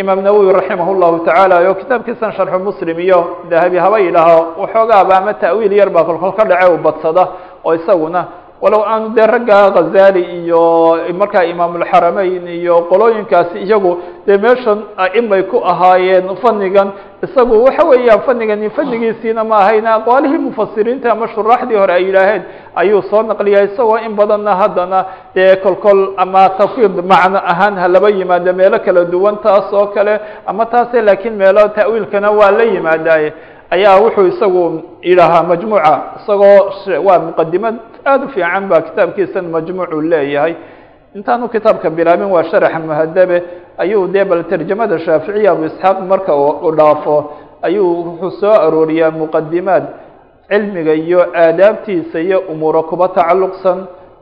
imaam nawowi raximah llahu tacaala oo kitaabkiisan sharxu muslim iyo dahabi haba yidhaaho waxoogaaba ama ta'wiil yar baa kolkol ka dhace u badsada oo isaguna walow aanu dee ragga khazali iyo markaa imaamulxarameyn iyo qolooyinkaasi iyagu dee meeshan aimay ku ahaayeen fanigan isagu waxa weeyaan fanigani fanigiisiina ma ahayna aqwaalihii mufasiriinta ama shuraaxdii hore ay yidhaaheen ayuu soo naqliyaa isagoo in badanna haddana dee kolkol ama tafwiid macno ahaan ha laba yimaado meelo kala duwan taas oo kale ama taase laakiin meelo ta'wiilkana waa la yimaadaaye ayaa wuxuu isagu yidhaahaa majmuuca isagoo waa muqadimad aada u fiican ba kitaabkiisan majmuucu leeyahay. Intaanu kitaabka bilaabin waa sharaxa muhadabe ayuu dee bal tarjamada shaaficiya abu isxaaq marka u dhaafo ayuu wuxuu soo arooriyaa muqadimaad cilmiga iyo aadaabtiisa iyo umuuro kuba tacalluqsan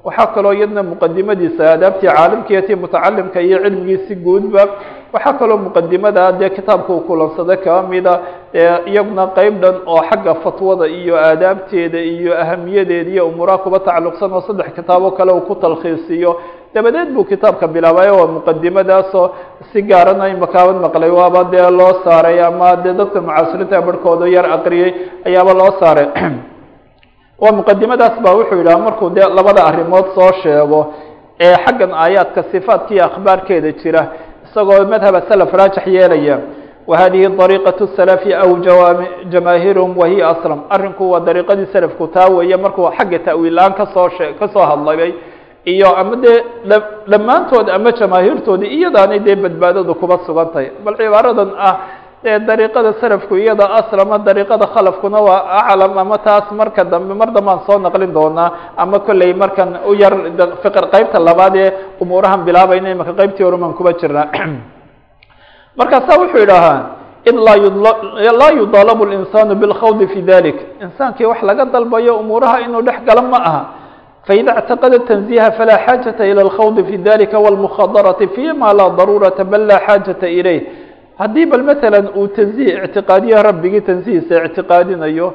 waxaa kaloo iyadna muqadimadiisa aadaabtii caalimkiiyo tii mutacalimka iyo cilmigiisi guudba waxaa kaloo muqadimada dee kitaabka uu kulansaday kaba mida iyaguna qeyb dhan oo xagga fatwada iyo aadaabteeda iyo ahamiyadeeda iyo umuuraha kuba tacalluqsan oo saddex kitaabo kale uu ku talkhiisiyo. Dabadeed buu kitaabka bilaabay waa muqadimadaasoo si gaarana imakaabad maqlay waaba dee loo saaray ama dee dadka mucaasiriinta barhkooda yar aqriyey ayaaba loo saaray waa muqadimadaas ba wuxuu yidhaha markuu dee labada arrimood soo sheego ee xaggan aayaadka sifaadka iyo akhbaarkeeda jira isagoo madhaba salaf raajix yeelaya wahadihi dariiqaة salafi aw jamaahiruhum wahiya aslam. Arrinku waa dariiqadii salafku taa weeye markuu xagga ta'wiil-aan ka soo shee ka soo hadlagay iyo ama dee dhammaantood ama jamaahiirtoodii iyadaanay dee badbaadadu kuba sugan tahay. Bal cibaaradan ah dee dariiqada salafku iyada aslama dariiqada khalafkuna waa aclam ama taas marka dambe mar dambaan soo naqlin doonaa ama kolley markan u yar fiqr qeybta labaad ee umuurahan bilaabayna imaka qeybtii horuman kuba jirnaa markaasa wuxuu idhahaa id laa yudaalabu linsaanu bilkhawdi fi dalik insaankii wax laga dalbayo umuuraha inuu dhex galo ma aha faida اctaqada tanziha falaa xaajaةa ilى اlkhawdi fi dalika wاlmukhadarati fima laa daruurata bal laa xaajaةa ilayh haddii bal maala uu tanzih ictiqaadiyo rabbigii tanzihiisa ictiqaadinayo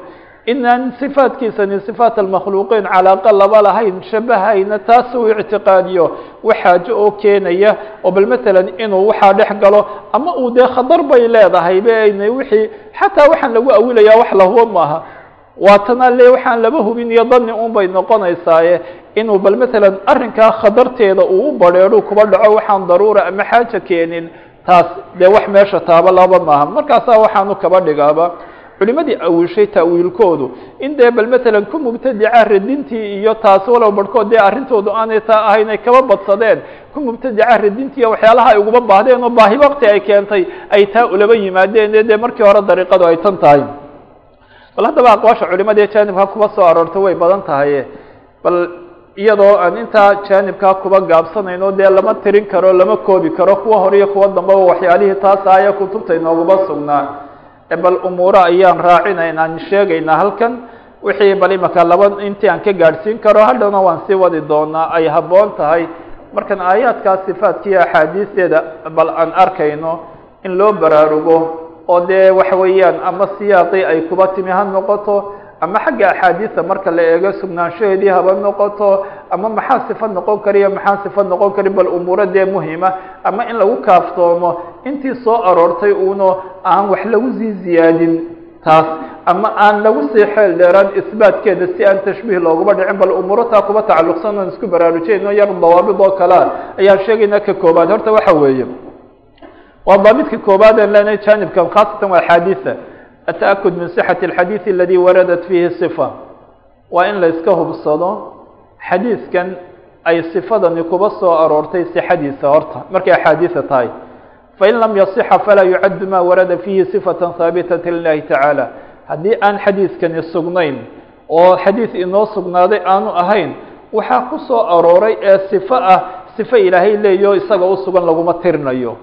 inaan sifaatkiisani sifaat almakhluuqiin calaaqa laba lahayn shabahayna taas uu ictiqaadiyo wax xaajo oo keenaya oo bal masalan inuu waxaa dhex galo ama uu dee khadar bay leedahay bena wixii xataa waxaan lagu awilaya wax lahubo maaha. Waatana le waxaan laba hubin iyo dani un bay noqonaysaaye inuu bal masalan arrinkaa khadarteeda uu u badheedhu kuba dhaco waxaan daruura ama xaaja keenin taas dee wax meesha taaba laba maaha markaasaa waxaanu kaba dhigaaba culimadii awishay ta'wiilkoodu in dee bal masalan ku mubtadica radintii iyo taas walow barhkood dee arrintoodu aanay taa ahayn ay kaba badsadeen ku mubtadica radintii iyo waxyaalaha ay uguba baahdeen oo baahi wakti ay keentay ay taa ulaba yimaadeen. Dee markii hore dariiqadu ay tan tahay. Bal haddaba aqwaasha culimada ee jaanibka kuba soo aroorta way badan tahay bal iyadoo aan intaa jaanibkaa kuba gaabsanayno dee lama tirin karo lama koobi karo kuwa hore iyo kuwa dambaba waxyaalihii taas aya kutubta inooguma sugnaa. Bal umuuro ayaan raacinayna aan sheegaynaa halkan. Wixii bal imaka laba intii aan ka gaadhsiin karo hadhowna waan sii wadi doonaa ay habboon tahay. Markan aayaadkaa sifaadkiiyo axaadiisteeda bal aan arkayno in loo baraarugo oo dee waxa weeyaan ama siyaaqii ay kuba timi ha noqoto ama xagga axaadiista marka la eego sugnaanshaheedii haba noqoto ama maxaa sifa noqon kariyo maxaa sifa noqon kari bal umuuro dee muhima ama in lagu kaaftoomo intii soo aroortay uno aan wax lagu sii ziyaadin taas. Ama aan lagu sii xeel dheeraan isbaatkeeda si aan tashbiih looguma dhicin bal umuuro taa kuba tacalluqsan oon isku baraarujeyno yar dawaabid oo kalea ayaan sheegaynaa ka koobaad horta waxa weeye waa daabidka koobaad aan leenahay janibkan khaasatan waa axaadiisa التأكد من صحة الحديث الذي وردت فيه صفة waa in la iska hubsado xadiidkan ay صifadani kuba soo aroortay صxadiisa horta markay أxaadiiثa tahay fain lam yaصxa falaa yucad ma warada fihi صفaة haaبitaة للahi taعaalى haddii aan xadiidkani sugnayn oo xadiiث inoo sugnaaday aanu ahayn waxaa ku soo arooray ee صifo ah صifo ilaahay leeyo isaga usugan laguma tirinayo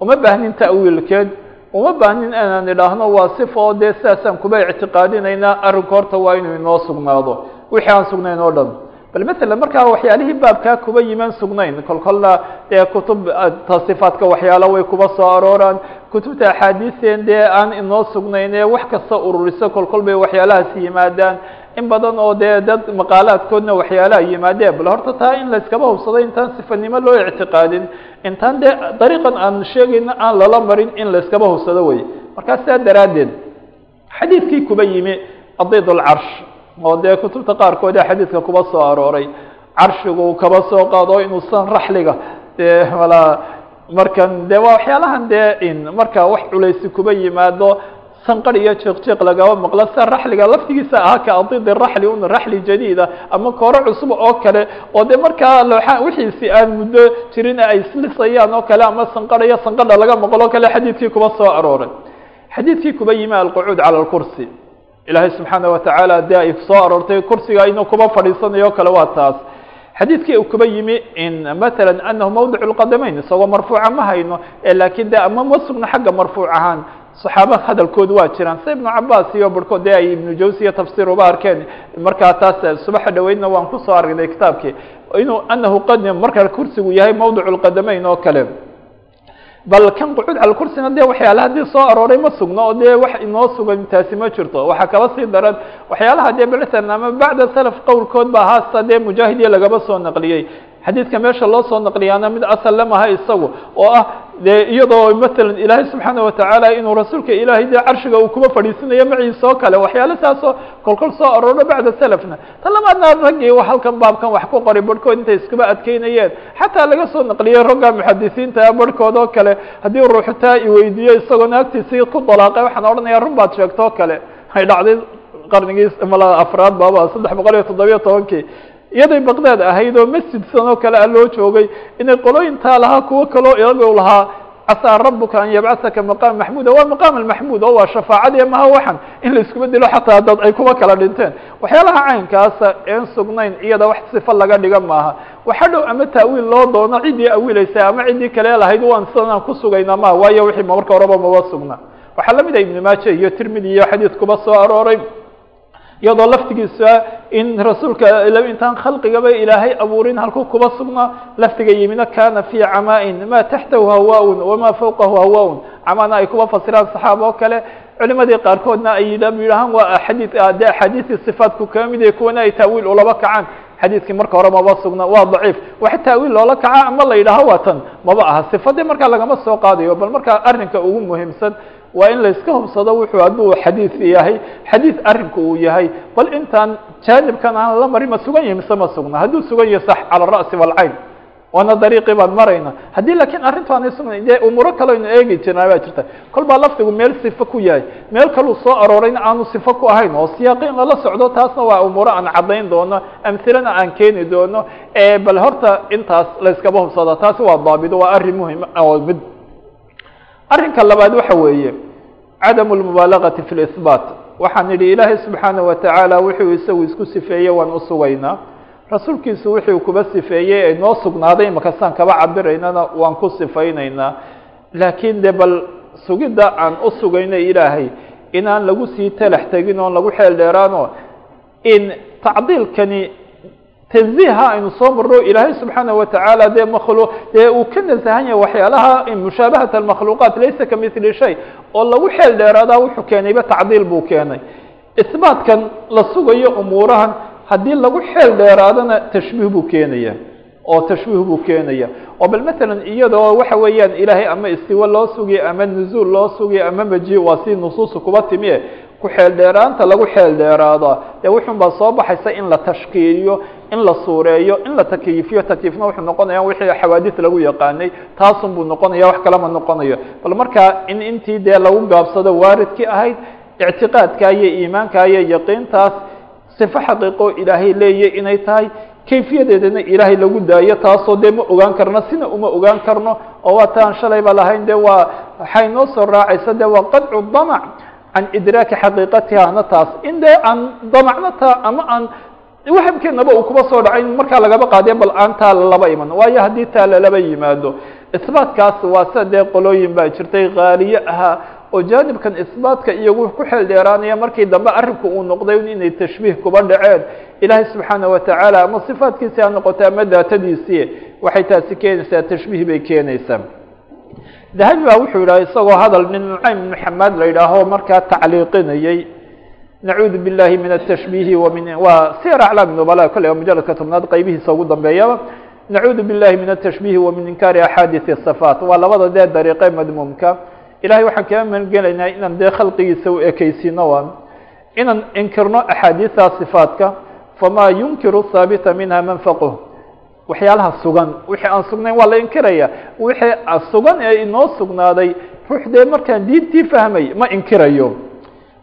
uma baahnin ta'wiilkeed uma baahnin inaan idhaahno waa sifo oo dee sidaasaan kuba ictiqaadinaynaa arrinku horta waa inuu inoo sugnaado. Wixii aan sugnayn oo dhan. Bal matalan markaa waxyaalihii baabkaa kuba yimaan sugnayn. Kolkolna dee kutub tasifaadka waxyaalo way kuba soo arooraan kutubta axaadiiseen dee aan inoo sugnayn ee wax kasta ururiso kolkol bay waxyaalahaas yimaadaan. In badan oo dee dad maqaalaadkoodna waxyaalaha yimaadeen bal horta taa in layskaba hubsaday intaan sifanimo loo ictiqaadin. Intaan dee dariiqan aan sheegayna aan lala marin in layskaba hubsado wey markaa sidaa daraaddeed xadiidkii kuba yimi adid lcarsh oo dee kutubta qaarkood ee xadiidka kuba soo arooray. Carshigu kaba soo qaado inuusan raxliga dee walaa markan de waa waxyaalahan dee in marka wax culaysi kuba yimaado sanqar iyo jiqjiq lagaba maqlo. Sida raxliga laftigiisa ahaa ka adidi raxli un raxli jadiida ama kooro cusub oo kale oo de markaa looa wixiisi aan muddo jirin ay islisayaan oo kale ama sanqar iyo sanqadha laga maqlo kale xadiidkii kuba soo arooray xadiidkii kuba yimi alqucuud cala lkursi ilaahay subxaana watacaala dee ay soo aroortay kursiga inuu kuba fadhiisanayo o kale waa taas xadiidkii uu kuba yimi in matala anahu mawdic lqadamayn isagoo marfuuca ma hayno laakiin de ama ma sugno xagga marfuuc ahaan. صaxaaba hadalkood waa jiraan. Se ibnu cabaas iyo barhkood dee ay ibnu jawsi iyo tafsir uba arkeen. Markaa taas subaxa dhaweydna waan ku soo aragnay kitaabkii. Inuu anahu qadim marka kursigu yahay mawdic اlqadamayn oo kale bal kan qucuud cala kursina dee waxyaala haddii soo arooray ma sugno oo dee wax inoo sugan taasi ma jirto. Waxaa kaba sii daran waxyaalaha dee belitan ama bacda salaf qowlkood ba haasta dee mujaahidiya lagaba soo naqliyey. Xadiidka meesha loo soo naqliyaana mid asal lamaha isagu oo ah dee iyadoo matalan ilaahay subxaana watacaala inuu rasuulka ilaahay dee carshiga uu kuba fadhiisinayo maciisa oo kale waxyaala saasoo kolkol soo arooro bacda salafna. Ta labaadna raggii halkan baabkan wax ku qoray barhkood intay iskuba adkeynayeen xataa laga soo naqliyey ragga muxadisiinta barhkood oo kale haddii ruuxu taa iweydiiyo isagoo naagtiisii ku dalaaqay waxaan odhanaya run baad sheegto o kale. Hay dhacday qarnigii mala afraad baaba saddex boqol iyo toddobiyo tobankii iyaday baqdaad ahayd oo masjid san oo kale a loo joogay inay qolooyintaa lahaa kuwo kaloo iyago lahaa casaa rabuka an yabcasaka maqaam maxmuuda waa maqaam almaxmuud oo waa shafaacadii maha waxan in la iskuba dilo xataa dad ay kuba kala dhinteen. Waxyaalaha caynkaasa een sugnayn iyada wax sifa laga dhiga maaha. Waxa dhow ama ta'wiil loo doono ciddii awiilaysa ama ciddii kale lahayd waan sidanaan ku sugayna ma waayo wixii marka horeba maba sugna waxaa la mid ah ibn maaja iyo tirmidi iyo xadiis kuba soo arooray iyadoo laftigiisa in rasuulka intaan khalqigaba ilaahay abuurin halku kuba sugnaa laftiga yimina kana fi camaa-in ma taxtahu hawa-un wama fawqahu hawa-un camaana ay kuba fasiraan saxaaba oo kale. Culimadii qaarkoodna ay yidhahaan waa xadii de axaadiisii sifaatku kama mid yahay kuwana ay taawiil ulaba kacaan. Xadiidkii marka hore maba sugna waa daciif. Wax taawiil loola kaca ama la yidhaaho waa tan maba aha. Sifadii markaa lagama soo qaadayo bal markaa arrinka ugu muhiimsan waa in layska hubsado wuxuu hadduu xadiid yahay xadiid arrinku uu yahay. Bal intaan jaanibkan aan la marin ma sugan yahi mise ma sugna? Hadduu sugan yahay sax cala ara'si walcayn waana dariiqii baan marayna. Haddii laakiin arrintu aanay sugnayn dee umuuro kale aynu eegi jirnaa baa jirta. Kol baa laftigu meel sifo ku yahay. Meel kaluu soo aroorayna aanu sifo ku ahayn oo siyaaqi in lala socdo taasna waa umuuro aan caddayn doono amhilana aan keeni doono. Bal horta intaas layskaba hubsado taasi waa daabido waa arrin muhiim oo mid arrinka labaad waxa weeye cadamu lmubaalagati fi lisbaat waxaan idhi ilaahay subxaana watacaala wuxuu isagu isku sifeeyey waan usugaynaa rasuulkiisu wuxuu kuba sifeeyey ay noo sugnaaday imakasaan kaba cabiraynana waan ku sifaynaynaa. Laakiin de bal sugidda aan u sugaynay ilaahay inaan lagu sii talax tegin oon lagu xeel dheeraano in tacdiilkani tanziiha aynu soo marno ilaahay subxaana watacaala dee makhlu dee uu ka nasahan yahay waxyaalaha mushaabahat almakhluuqaat laysa ka mili shay oo lagu xeel dheeraadaa wuxuu keenayba tacdiil buu keenay. Isbaatkan la sugayo umuurahan haddii lagu xeel dheeraadana tashbiih buu keenaya oo tashbiih buu keenaya oo bal matalan iyadoo waxa weeyaan ilaahay ama istiwa loo sugiy ama nuzuul loo sugiy ama maji waa si nusuusu kuba timiye ku xeel dheeraanta lagu xeel dheeraada dee wuxun baa soo baxaysa in la tashkiiliyo in la suureeyo in la takyiifiyo takyiifna wuxuu noqonaya wixii xawaadis lagu yaqaanay taasun buu noqonaya wax kalama noqonayo. Bal markaa in intii dee lagu gaabsado waaridkii ahayd ictiqaadka iyo iimaanka iyo yaqiintaas sifo xaqiiqo ilaahay leeya inay tahay kayfiyadeedana ilaahay lagu daayo taasoo dee ma ogaan karno sina uma ogaan karno oo waa taan shalayba lahayn de waa waxay noo soo raacaysa de waa qadcu damac can idraaki xaqiiqatihana taas. In dee aan damacna taa ama aan wahamkeenaba uu kuba soo dhacay markaa lagaba qaadee bal aan taa lalaba iman. Waayo haddii taa lalaba yimaado isbaatkaas waa sida dee qolooyin baa jirtay haaliye ahaa oo jaanibkan isbaatka iyagu ku xeel dheeraanaya markii dambe arrinku uu noqday inay tashbiih kuba dhaceen. Ilaahay subxaana watacaala ama sifaatkiisi ha noqota ama daatadiisii waxay taasi keenaysaa tashbiih bay keenaysaa dahabi baa wuxuu yidhaha isagoo hadal nin nucaym ibnu la yidhaaho markaa tacliiqinayey. Nacuudu billahi min atashbiihi wamin waa siyar aclaam nubala kolle waa mujaladka tobnaad qaybihiisa ugu dambeeyaba. Nacuudu billahi min atashbiihi wa min inkaari axaadiثi sifaat waa labada dee dariiqe madmuumka. Ilahay waxaan kaga magangelaynaa inaan dee khalqigiisa u ekeysiino waan. Inaan inkirno axaadiista sifaatka famaa yunkiru haabita minha manfaqh waxyaalaha sugan. Wixii aan sugnayn waa la inkiraya wixii sugan ee inoo sugnaaday ruux dee markaan diintii fahmay ma inkirayo.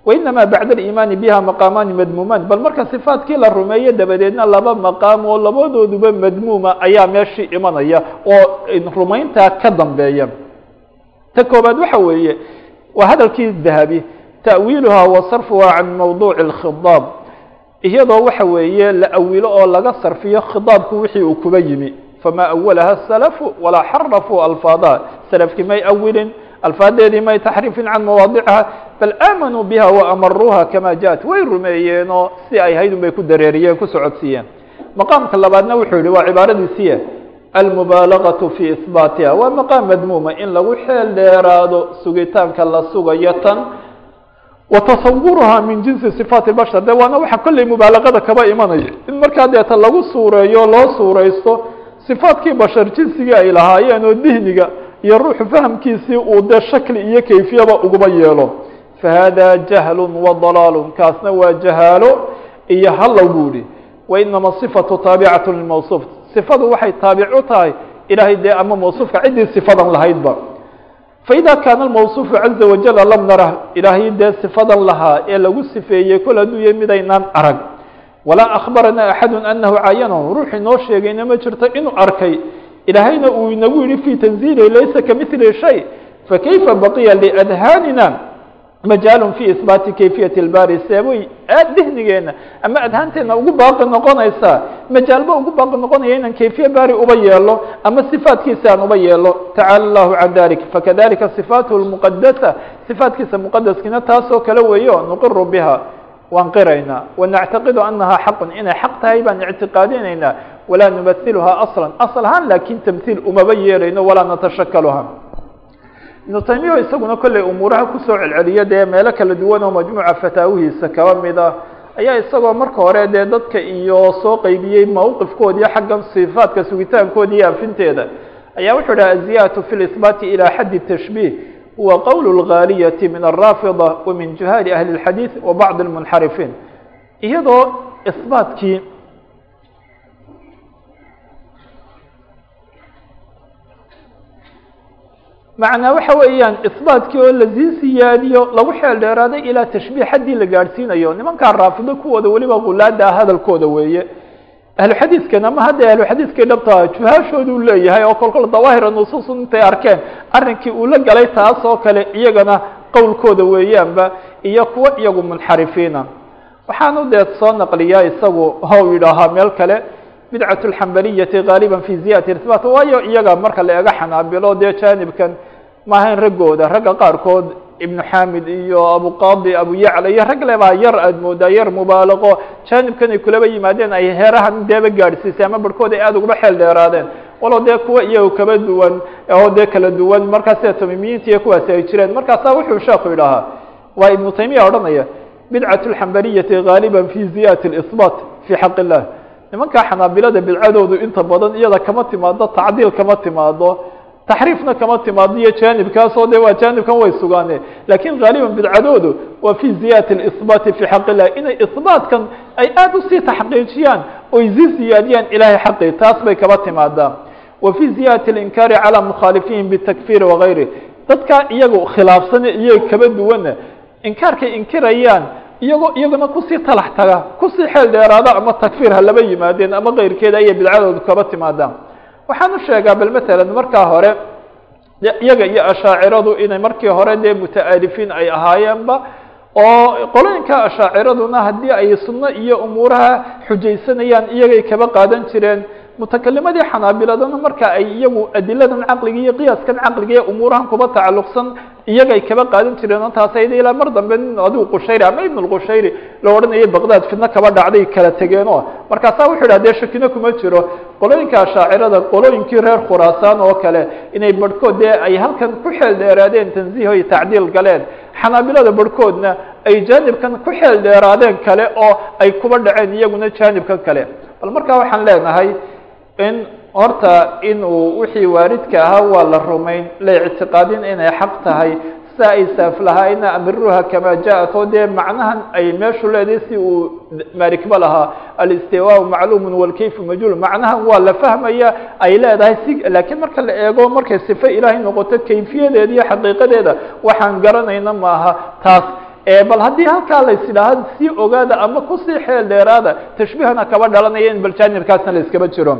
Wainama bacda aliimaani biha maqaamaani madmuumaan. Bal marka sifaatkii la rumeeyo dabadeedna laba maqaam oo labadooduba madmuuma ayaa meeshii imanaya oo rumayntaa ka dambeeya. Ta koobaad waxa weeye waa hadalkii dahabi ta'wiiluhaa wa sarfuhaa can mawduuci اlkhidaab iyadoo waxa weeye la awilo oo laga sarfiyo khidaabku wixii uu kuba yimi. Famaa awalaha salafu walaa xarafuu alfaadaha salafkii may awilin alfaadeedii may taxriifin can mawaadiciha bal aamanuu biha waamaruuha kama jaءat way rumeeyeenoo si ay hayd un bay ku dareeriyeen ku socodsiiyeen. Maqaamka labaadna wuxuu yihi waa cibaaradiisiye almubaalagaةu fi isbaatiha. Waa maqaam madmuuma. In lagu xeel dheeraado sugitaanka la sugayo tan wa tasawuruha min jinsi sifaati bashar. De waana waxa kolley mubaalagada kaba imanaya. In markaa deeta lagu suureeyo loo suuraysto sifaadkii bashar jinsigii ay lahaayeen oo dihniga iyo ruuxu fahamkiisii uu dee shakli iyo kayfiyaba uguba yeelo. Fahada jahlu wadalaalu kaasna waa jahaalo iyo hallow ihi wainama صifatu taabicatu lmawsuuf sifadu waxay taabic tahay ilahay dee ama mawsuufka ciddii sifadan lahaydba faida kaana almawsuufu caza wajala lam narah ilaahay dee sifadan lahaa ee lagu sifeeyey kol hadduu yahy midaynaan arag walaa akhbarana axadu anahu caayanahu ruux inoo sheegayna ma jirto inuu arkay ilaahayna uu inagu yihi fi tanziili laysa kamili shay fakayfa baqiya liadhaanina majaalun fi isbaati kayfiyati lbari seebay aad dihnigeena ama adhaanteena ugu baaqi noqonaysaa majaalba ugu baaqi noqonaya inaan kayfiye bari uba yeelo ama sifaatkiisa aan uba yeelo tacaala allahu can dalik fakadalika sifaatuhu lmuqadasa sifaatkiisa muqadaskiina taasoo kale weeyo nuqiru biha waan qiraynaa wanactaqidu anaha xaqun inay xaq tahay baan ictiqaadinaynaa walaa numailuha aslan asl ahaan laakin tamhiil umaba yeelayno walaa natashakaluha ibnu taymiya isaguna kolley umuuraha kusoo celceliya dee meelo kala duwan oo majmuuca fataawihiisa kaba mid ah ayaa isagoo marka hore dee dadka iyo soo qeybiyey mawqifkoodi iyo xaggan sifaadka sugitaankoodi iyo afinteeda ayaa wuxuu dhaha aziyadatu fi lisbaati ilى xaddi tashbiih huwa qowl اlgaaliyati min alraafida wa min juhaali ahli اlxadiid wa bacd اlmunxarifiin iyadoo isbaatkii macnaa waxa weeyaan isbaatkii oo la sii siyaadiyo lagu xeel dheeraaday ilaa tashbiih xaddii la gaadhsiinayo. Nimankaa raafido kuwooda weliba gulaada hadalkooda weeye. Ahluxadiidkana ma hadda ahluxadiidkay dhabtaa juhaashooduu leeyahay oo kolkol dawaahira nusuus intay arkeen arrinkii uu la galay taas oo kale iyagana qowlkooda weeyaanba iyo kuwo iyagu munxarifiina. Waxaanu dee soo naqliyaa isagu how yidhaahaa meel kale bidcat اlxambaliyati gaaliba fi ziyadati isbaat waayo iyaga marka la ega xanaabilo dee janibkan maahayn raggooda. Ragga qaarkood ibnu xamid iyo abuqadi abu yacla iyo rag lebaa yar aad moodaa yar mubaalaqo janibkan ay kulaba yimaadeen ay heerahan deeba gaadhsiisay ama barhkood ay aada ugaba xeel dheeraadeen. Walo dee kuwa iyago kaba duwan oo dee kala duwan markaas sida tamimiyiinta iyo kuwaasi ay jireen. Markaasa wuxuu sheeku yidhaahaa waa ibnu taymiya odhanaya bidcat اlxambaliyati gaaliba fi ziyadati اlisbaat fi xaq illah nimankaa xanaabilada bidcadoodu inta badan iyada kama timaado tacdiil kama timaado taxriifna kama timaado iyo janibkaasoo de waa janibkan way sugaane lakin gaaliban bidcadoodu waa fi ziyadati اlisbaati fi xaq illah inay isbaatkan ay aad usii taxqiijiyaan oy sii ziyaadiyaan ilahay xaqi taas bay kaba timaadaa wa fi ziyadati اlinkaari calى mukhaalifiihim bitakfiri wagayri dadkaa iyaga khilaafsane iyaga kaba duwana inkaarkay inkirayaan iyagoo iyaguna kusii talax taga kusii xeel dheeraada ama takfiir ha laba yimaadeen ama keyrkeeda ayay bidcadoodu kaba timaadaan waxaan u sheegaa bal matalan markaa hore iyaga iyo ashaaciradu inay markii hore dee muta'alifiin ay ahaayeenba oo qolooyinka ashaaciraduna haddii ay sunno iyo umuuraha xujaysanayaan iyagay kaba qaadan jireen mutakalimadii xanaabiladana marka ay iyagu adiladan caqliga iyo qiyaaskan caqliga ee umuurahan kuba tacalluqsan iyagay kaba qaadan jireen oo taas ayda ilaa mar dambe nin adigu qushayri ama ibn lqushayri la odhanayay baqdad fidno kaba dhacday kala tegeen oo markaasaa wuxuu yidhah dee shakino kuma jiro. Qolooyinka ashaacirada qolooyinkii reer khuraasaan oo kale inay barhkood dee ay halkan ku xeel dheeraadeen tanziih iyo tacdiil galeen. Xanaabilada barhkoodna ay jaanibkan ku xeel dheeraadeen kale oo ay kuba dhaceen iyaguna jaanibkan kale. Bal markaa waxaan leenahay in horta in uu wixii waaridka ahaa waa la rumayn la ictiqaadin inay xaq tahay sia ay saaf lahaayna amiruha kama jaءat oo dee macnahan ay meeshu leedahay si uu malikba lahaa alistiwaa macluum walkayfu majhuul macnahan waa la fahmaya ay leedahay si lakiin marka la eego markay sifo ilaahay noqoto kayfiyadeeda iyo xaqiiqadeeda waxaan garanayna maaha taas. Bal haddii halkaa lays idhaaha sii ogaada ama ku sii xeel dheeraada tashbiihana kaba dhalanaya in bal janibkaasna la jiro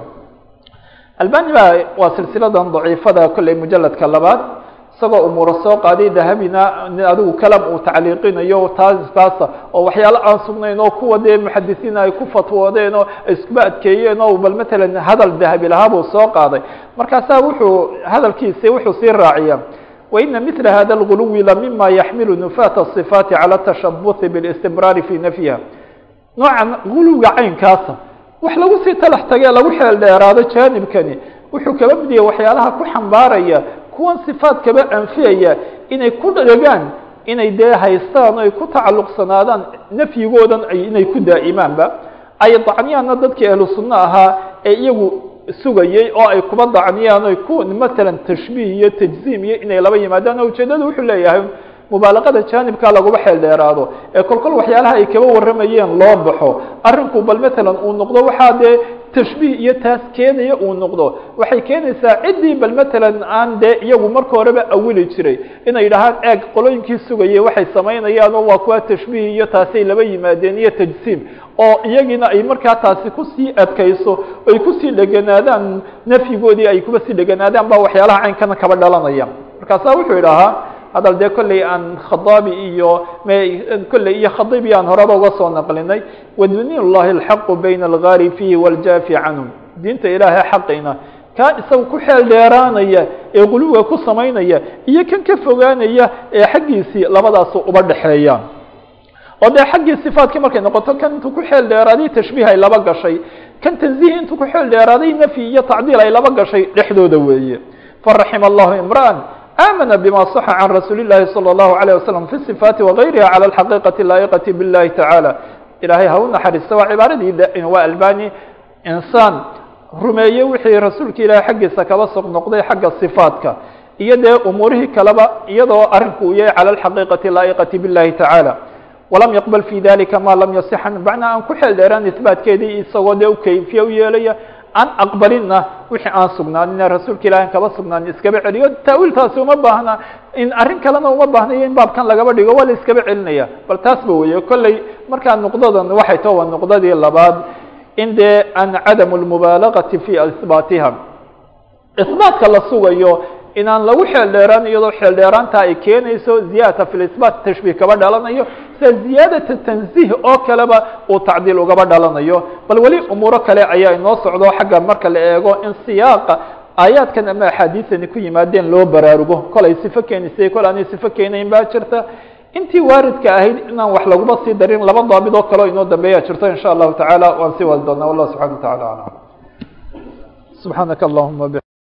albani ba waa silsiladan daciifada kolley mujaladka labaad isagoo umuuro soo qaaday dahabina adigu kalam uu tacliiqinayo taas kaasa oo waxyaalo aan sugnayn oo kuwa dee muxadisiin ay ku fatwoodeen oo iskuba adkeeyeen oo bal matalan hadal dahabi lahaa buu soo qaaday markaasaa wuxuu hadalkiisi wuxuu sii raaciya waina mila hada اlguluwi lamima yaxmilu nufaata الصifaati calى الtashabuhi bاlistimraari fi nafyiha noocan guluwiga caynkaasa wax lagu sii talax tagee lagu xeel dheeraado jaanibkani wuxuu kaba mid waxyaalaha ku xambaaraya kuwan sifaat kaba anfiyaya inay ku dhegaan inay dee haystaan o ay ku tacalluqsanaadaan nafyigoodan inay ku daa'imaanba. Ay dacniyaanna dadkii ahlu sunno ahaa ee iyagu sugayey oo ay kuba dacniyaan oy ku matalan tashbiih iyo tajziim iyo inay laba yimaadaan oo ujeedada wuxuu leeyahay mubaalaqada jaanibkaa laguma xeel dheeraado ee kol kol waxyaalaha ay kaba warramayeen loo baxo. Arrinku bal matalan uu noqdo waxaa dee tashbiih iyo taas keenaya uu noqdo. Waxay keenaysaa ciddii bal matalan aan dee iyagu marka horeba awili jiray. Inay yidhahaan eeg qolooyinkii sugayay waxay samaynayaan oo waa kuwa tashbiih iyo taasay laba yimaadeen iyo tajsiim. Oo iyagiina ay markaa taasi ku sii adkayso ay ku sii dheganaadaan nafyigoodii ay kuba sii dheganaadaan baa waxyaalaha caynkana kaba dhalanaya. Markaasaa wuxuu yidhahaa hadal dee kolley aan khadaabi iyo kolley iyo khadiibi aan horeba uga soo naqlinay waduniy llahi alxaqu bayna algaari fiihi waljaafi canhum. Diinta ilaahay xaqina kaa isaga ku xeel dheeraanaya ee guluwiga ku samaynaya iyo kan ka fogaanaya ee xaggiisii labadaasu uba dhexeeya. Oo dee xaggii sifaatkii markay noqoto kan intuu ku xeel dheeraaday tashbiih ay laba gashay kan tanziih intuu ku xeel dheeraaday nafyi iyo tacdiil ay laba gashay dhexdooda weeye. Faraxima allahu imra'an amana bima صaxa can rasuuli الlahi salى الlahu عalيه waslم fi الصifaati wagayriha calى اxaqiiqati laa'iqati biاllahi taعaalى ilaahay ha u naxariista waa cibaaradii waa albani insaan rumeeye wixii rasuulka ilahay xaggiisa kaba sog noqday xagga صifaatka iyo dee umuurihii kaleba iyadoo arrinku uu yahay calى اxaqiiqati laa'iqati biاllahi taعaalى walam yaqbal fi dalika ma lam yasixa macnaa aan ku xeel dheeraan isbaatkeedii isagoo dee ukayfiya u yeelaya aan aqbalinna wixii aan sugnaanin rasuulka ilahi an kaba sugnaanin iskaba celiyo taawiiltaasi uma baahna in arrin kalena uma baahnayo in baabkan lagaba dhigo waa la iskaba celinaya. Bal taasba weeye kolley markaa nuqdadan waxay too waa nuqdadii labaad in dee an cadamu lmubaalagati fi isbaatiha isbaatka la sugayo inaan lagu xeel dheeraan iyadoo xeel dheeraanta ay keenayso ziyadata fi lisbaat tashbiih kaba dhalanayo sida ziyaadata tanziih oo kaleba uu tacdiil ugaba dhalanayo bal weli umuuro kale ayaa inoo socdo xagga marka la eego in siyaaqa aayaadkan ama axaadiisani ku yimaadeen loo baraarugo. Kol ay sifo keenisay kol aanay sifo keenayn baa jirta. Intii waaridka ahayd inaan wax laguma sii darin laba daabid oo kaleo inoo dambeeya jirto in sha allahu tacaala waan sii wadi doonaa wallah subxana wa tacala alam. Subxaanaka allahuma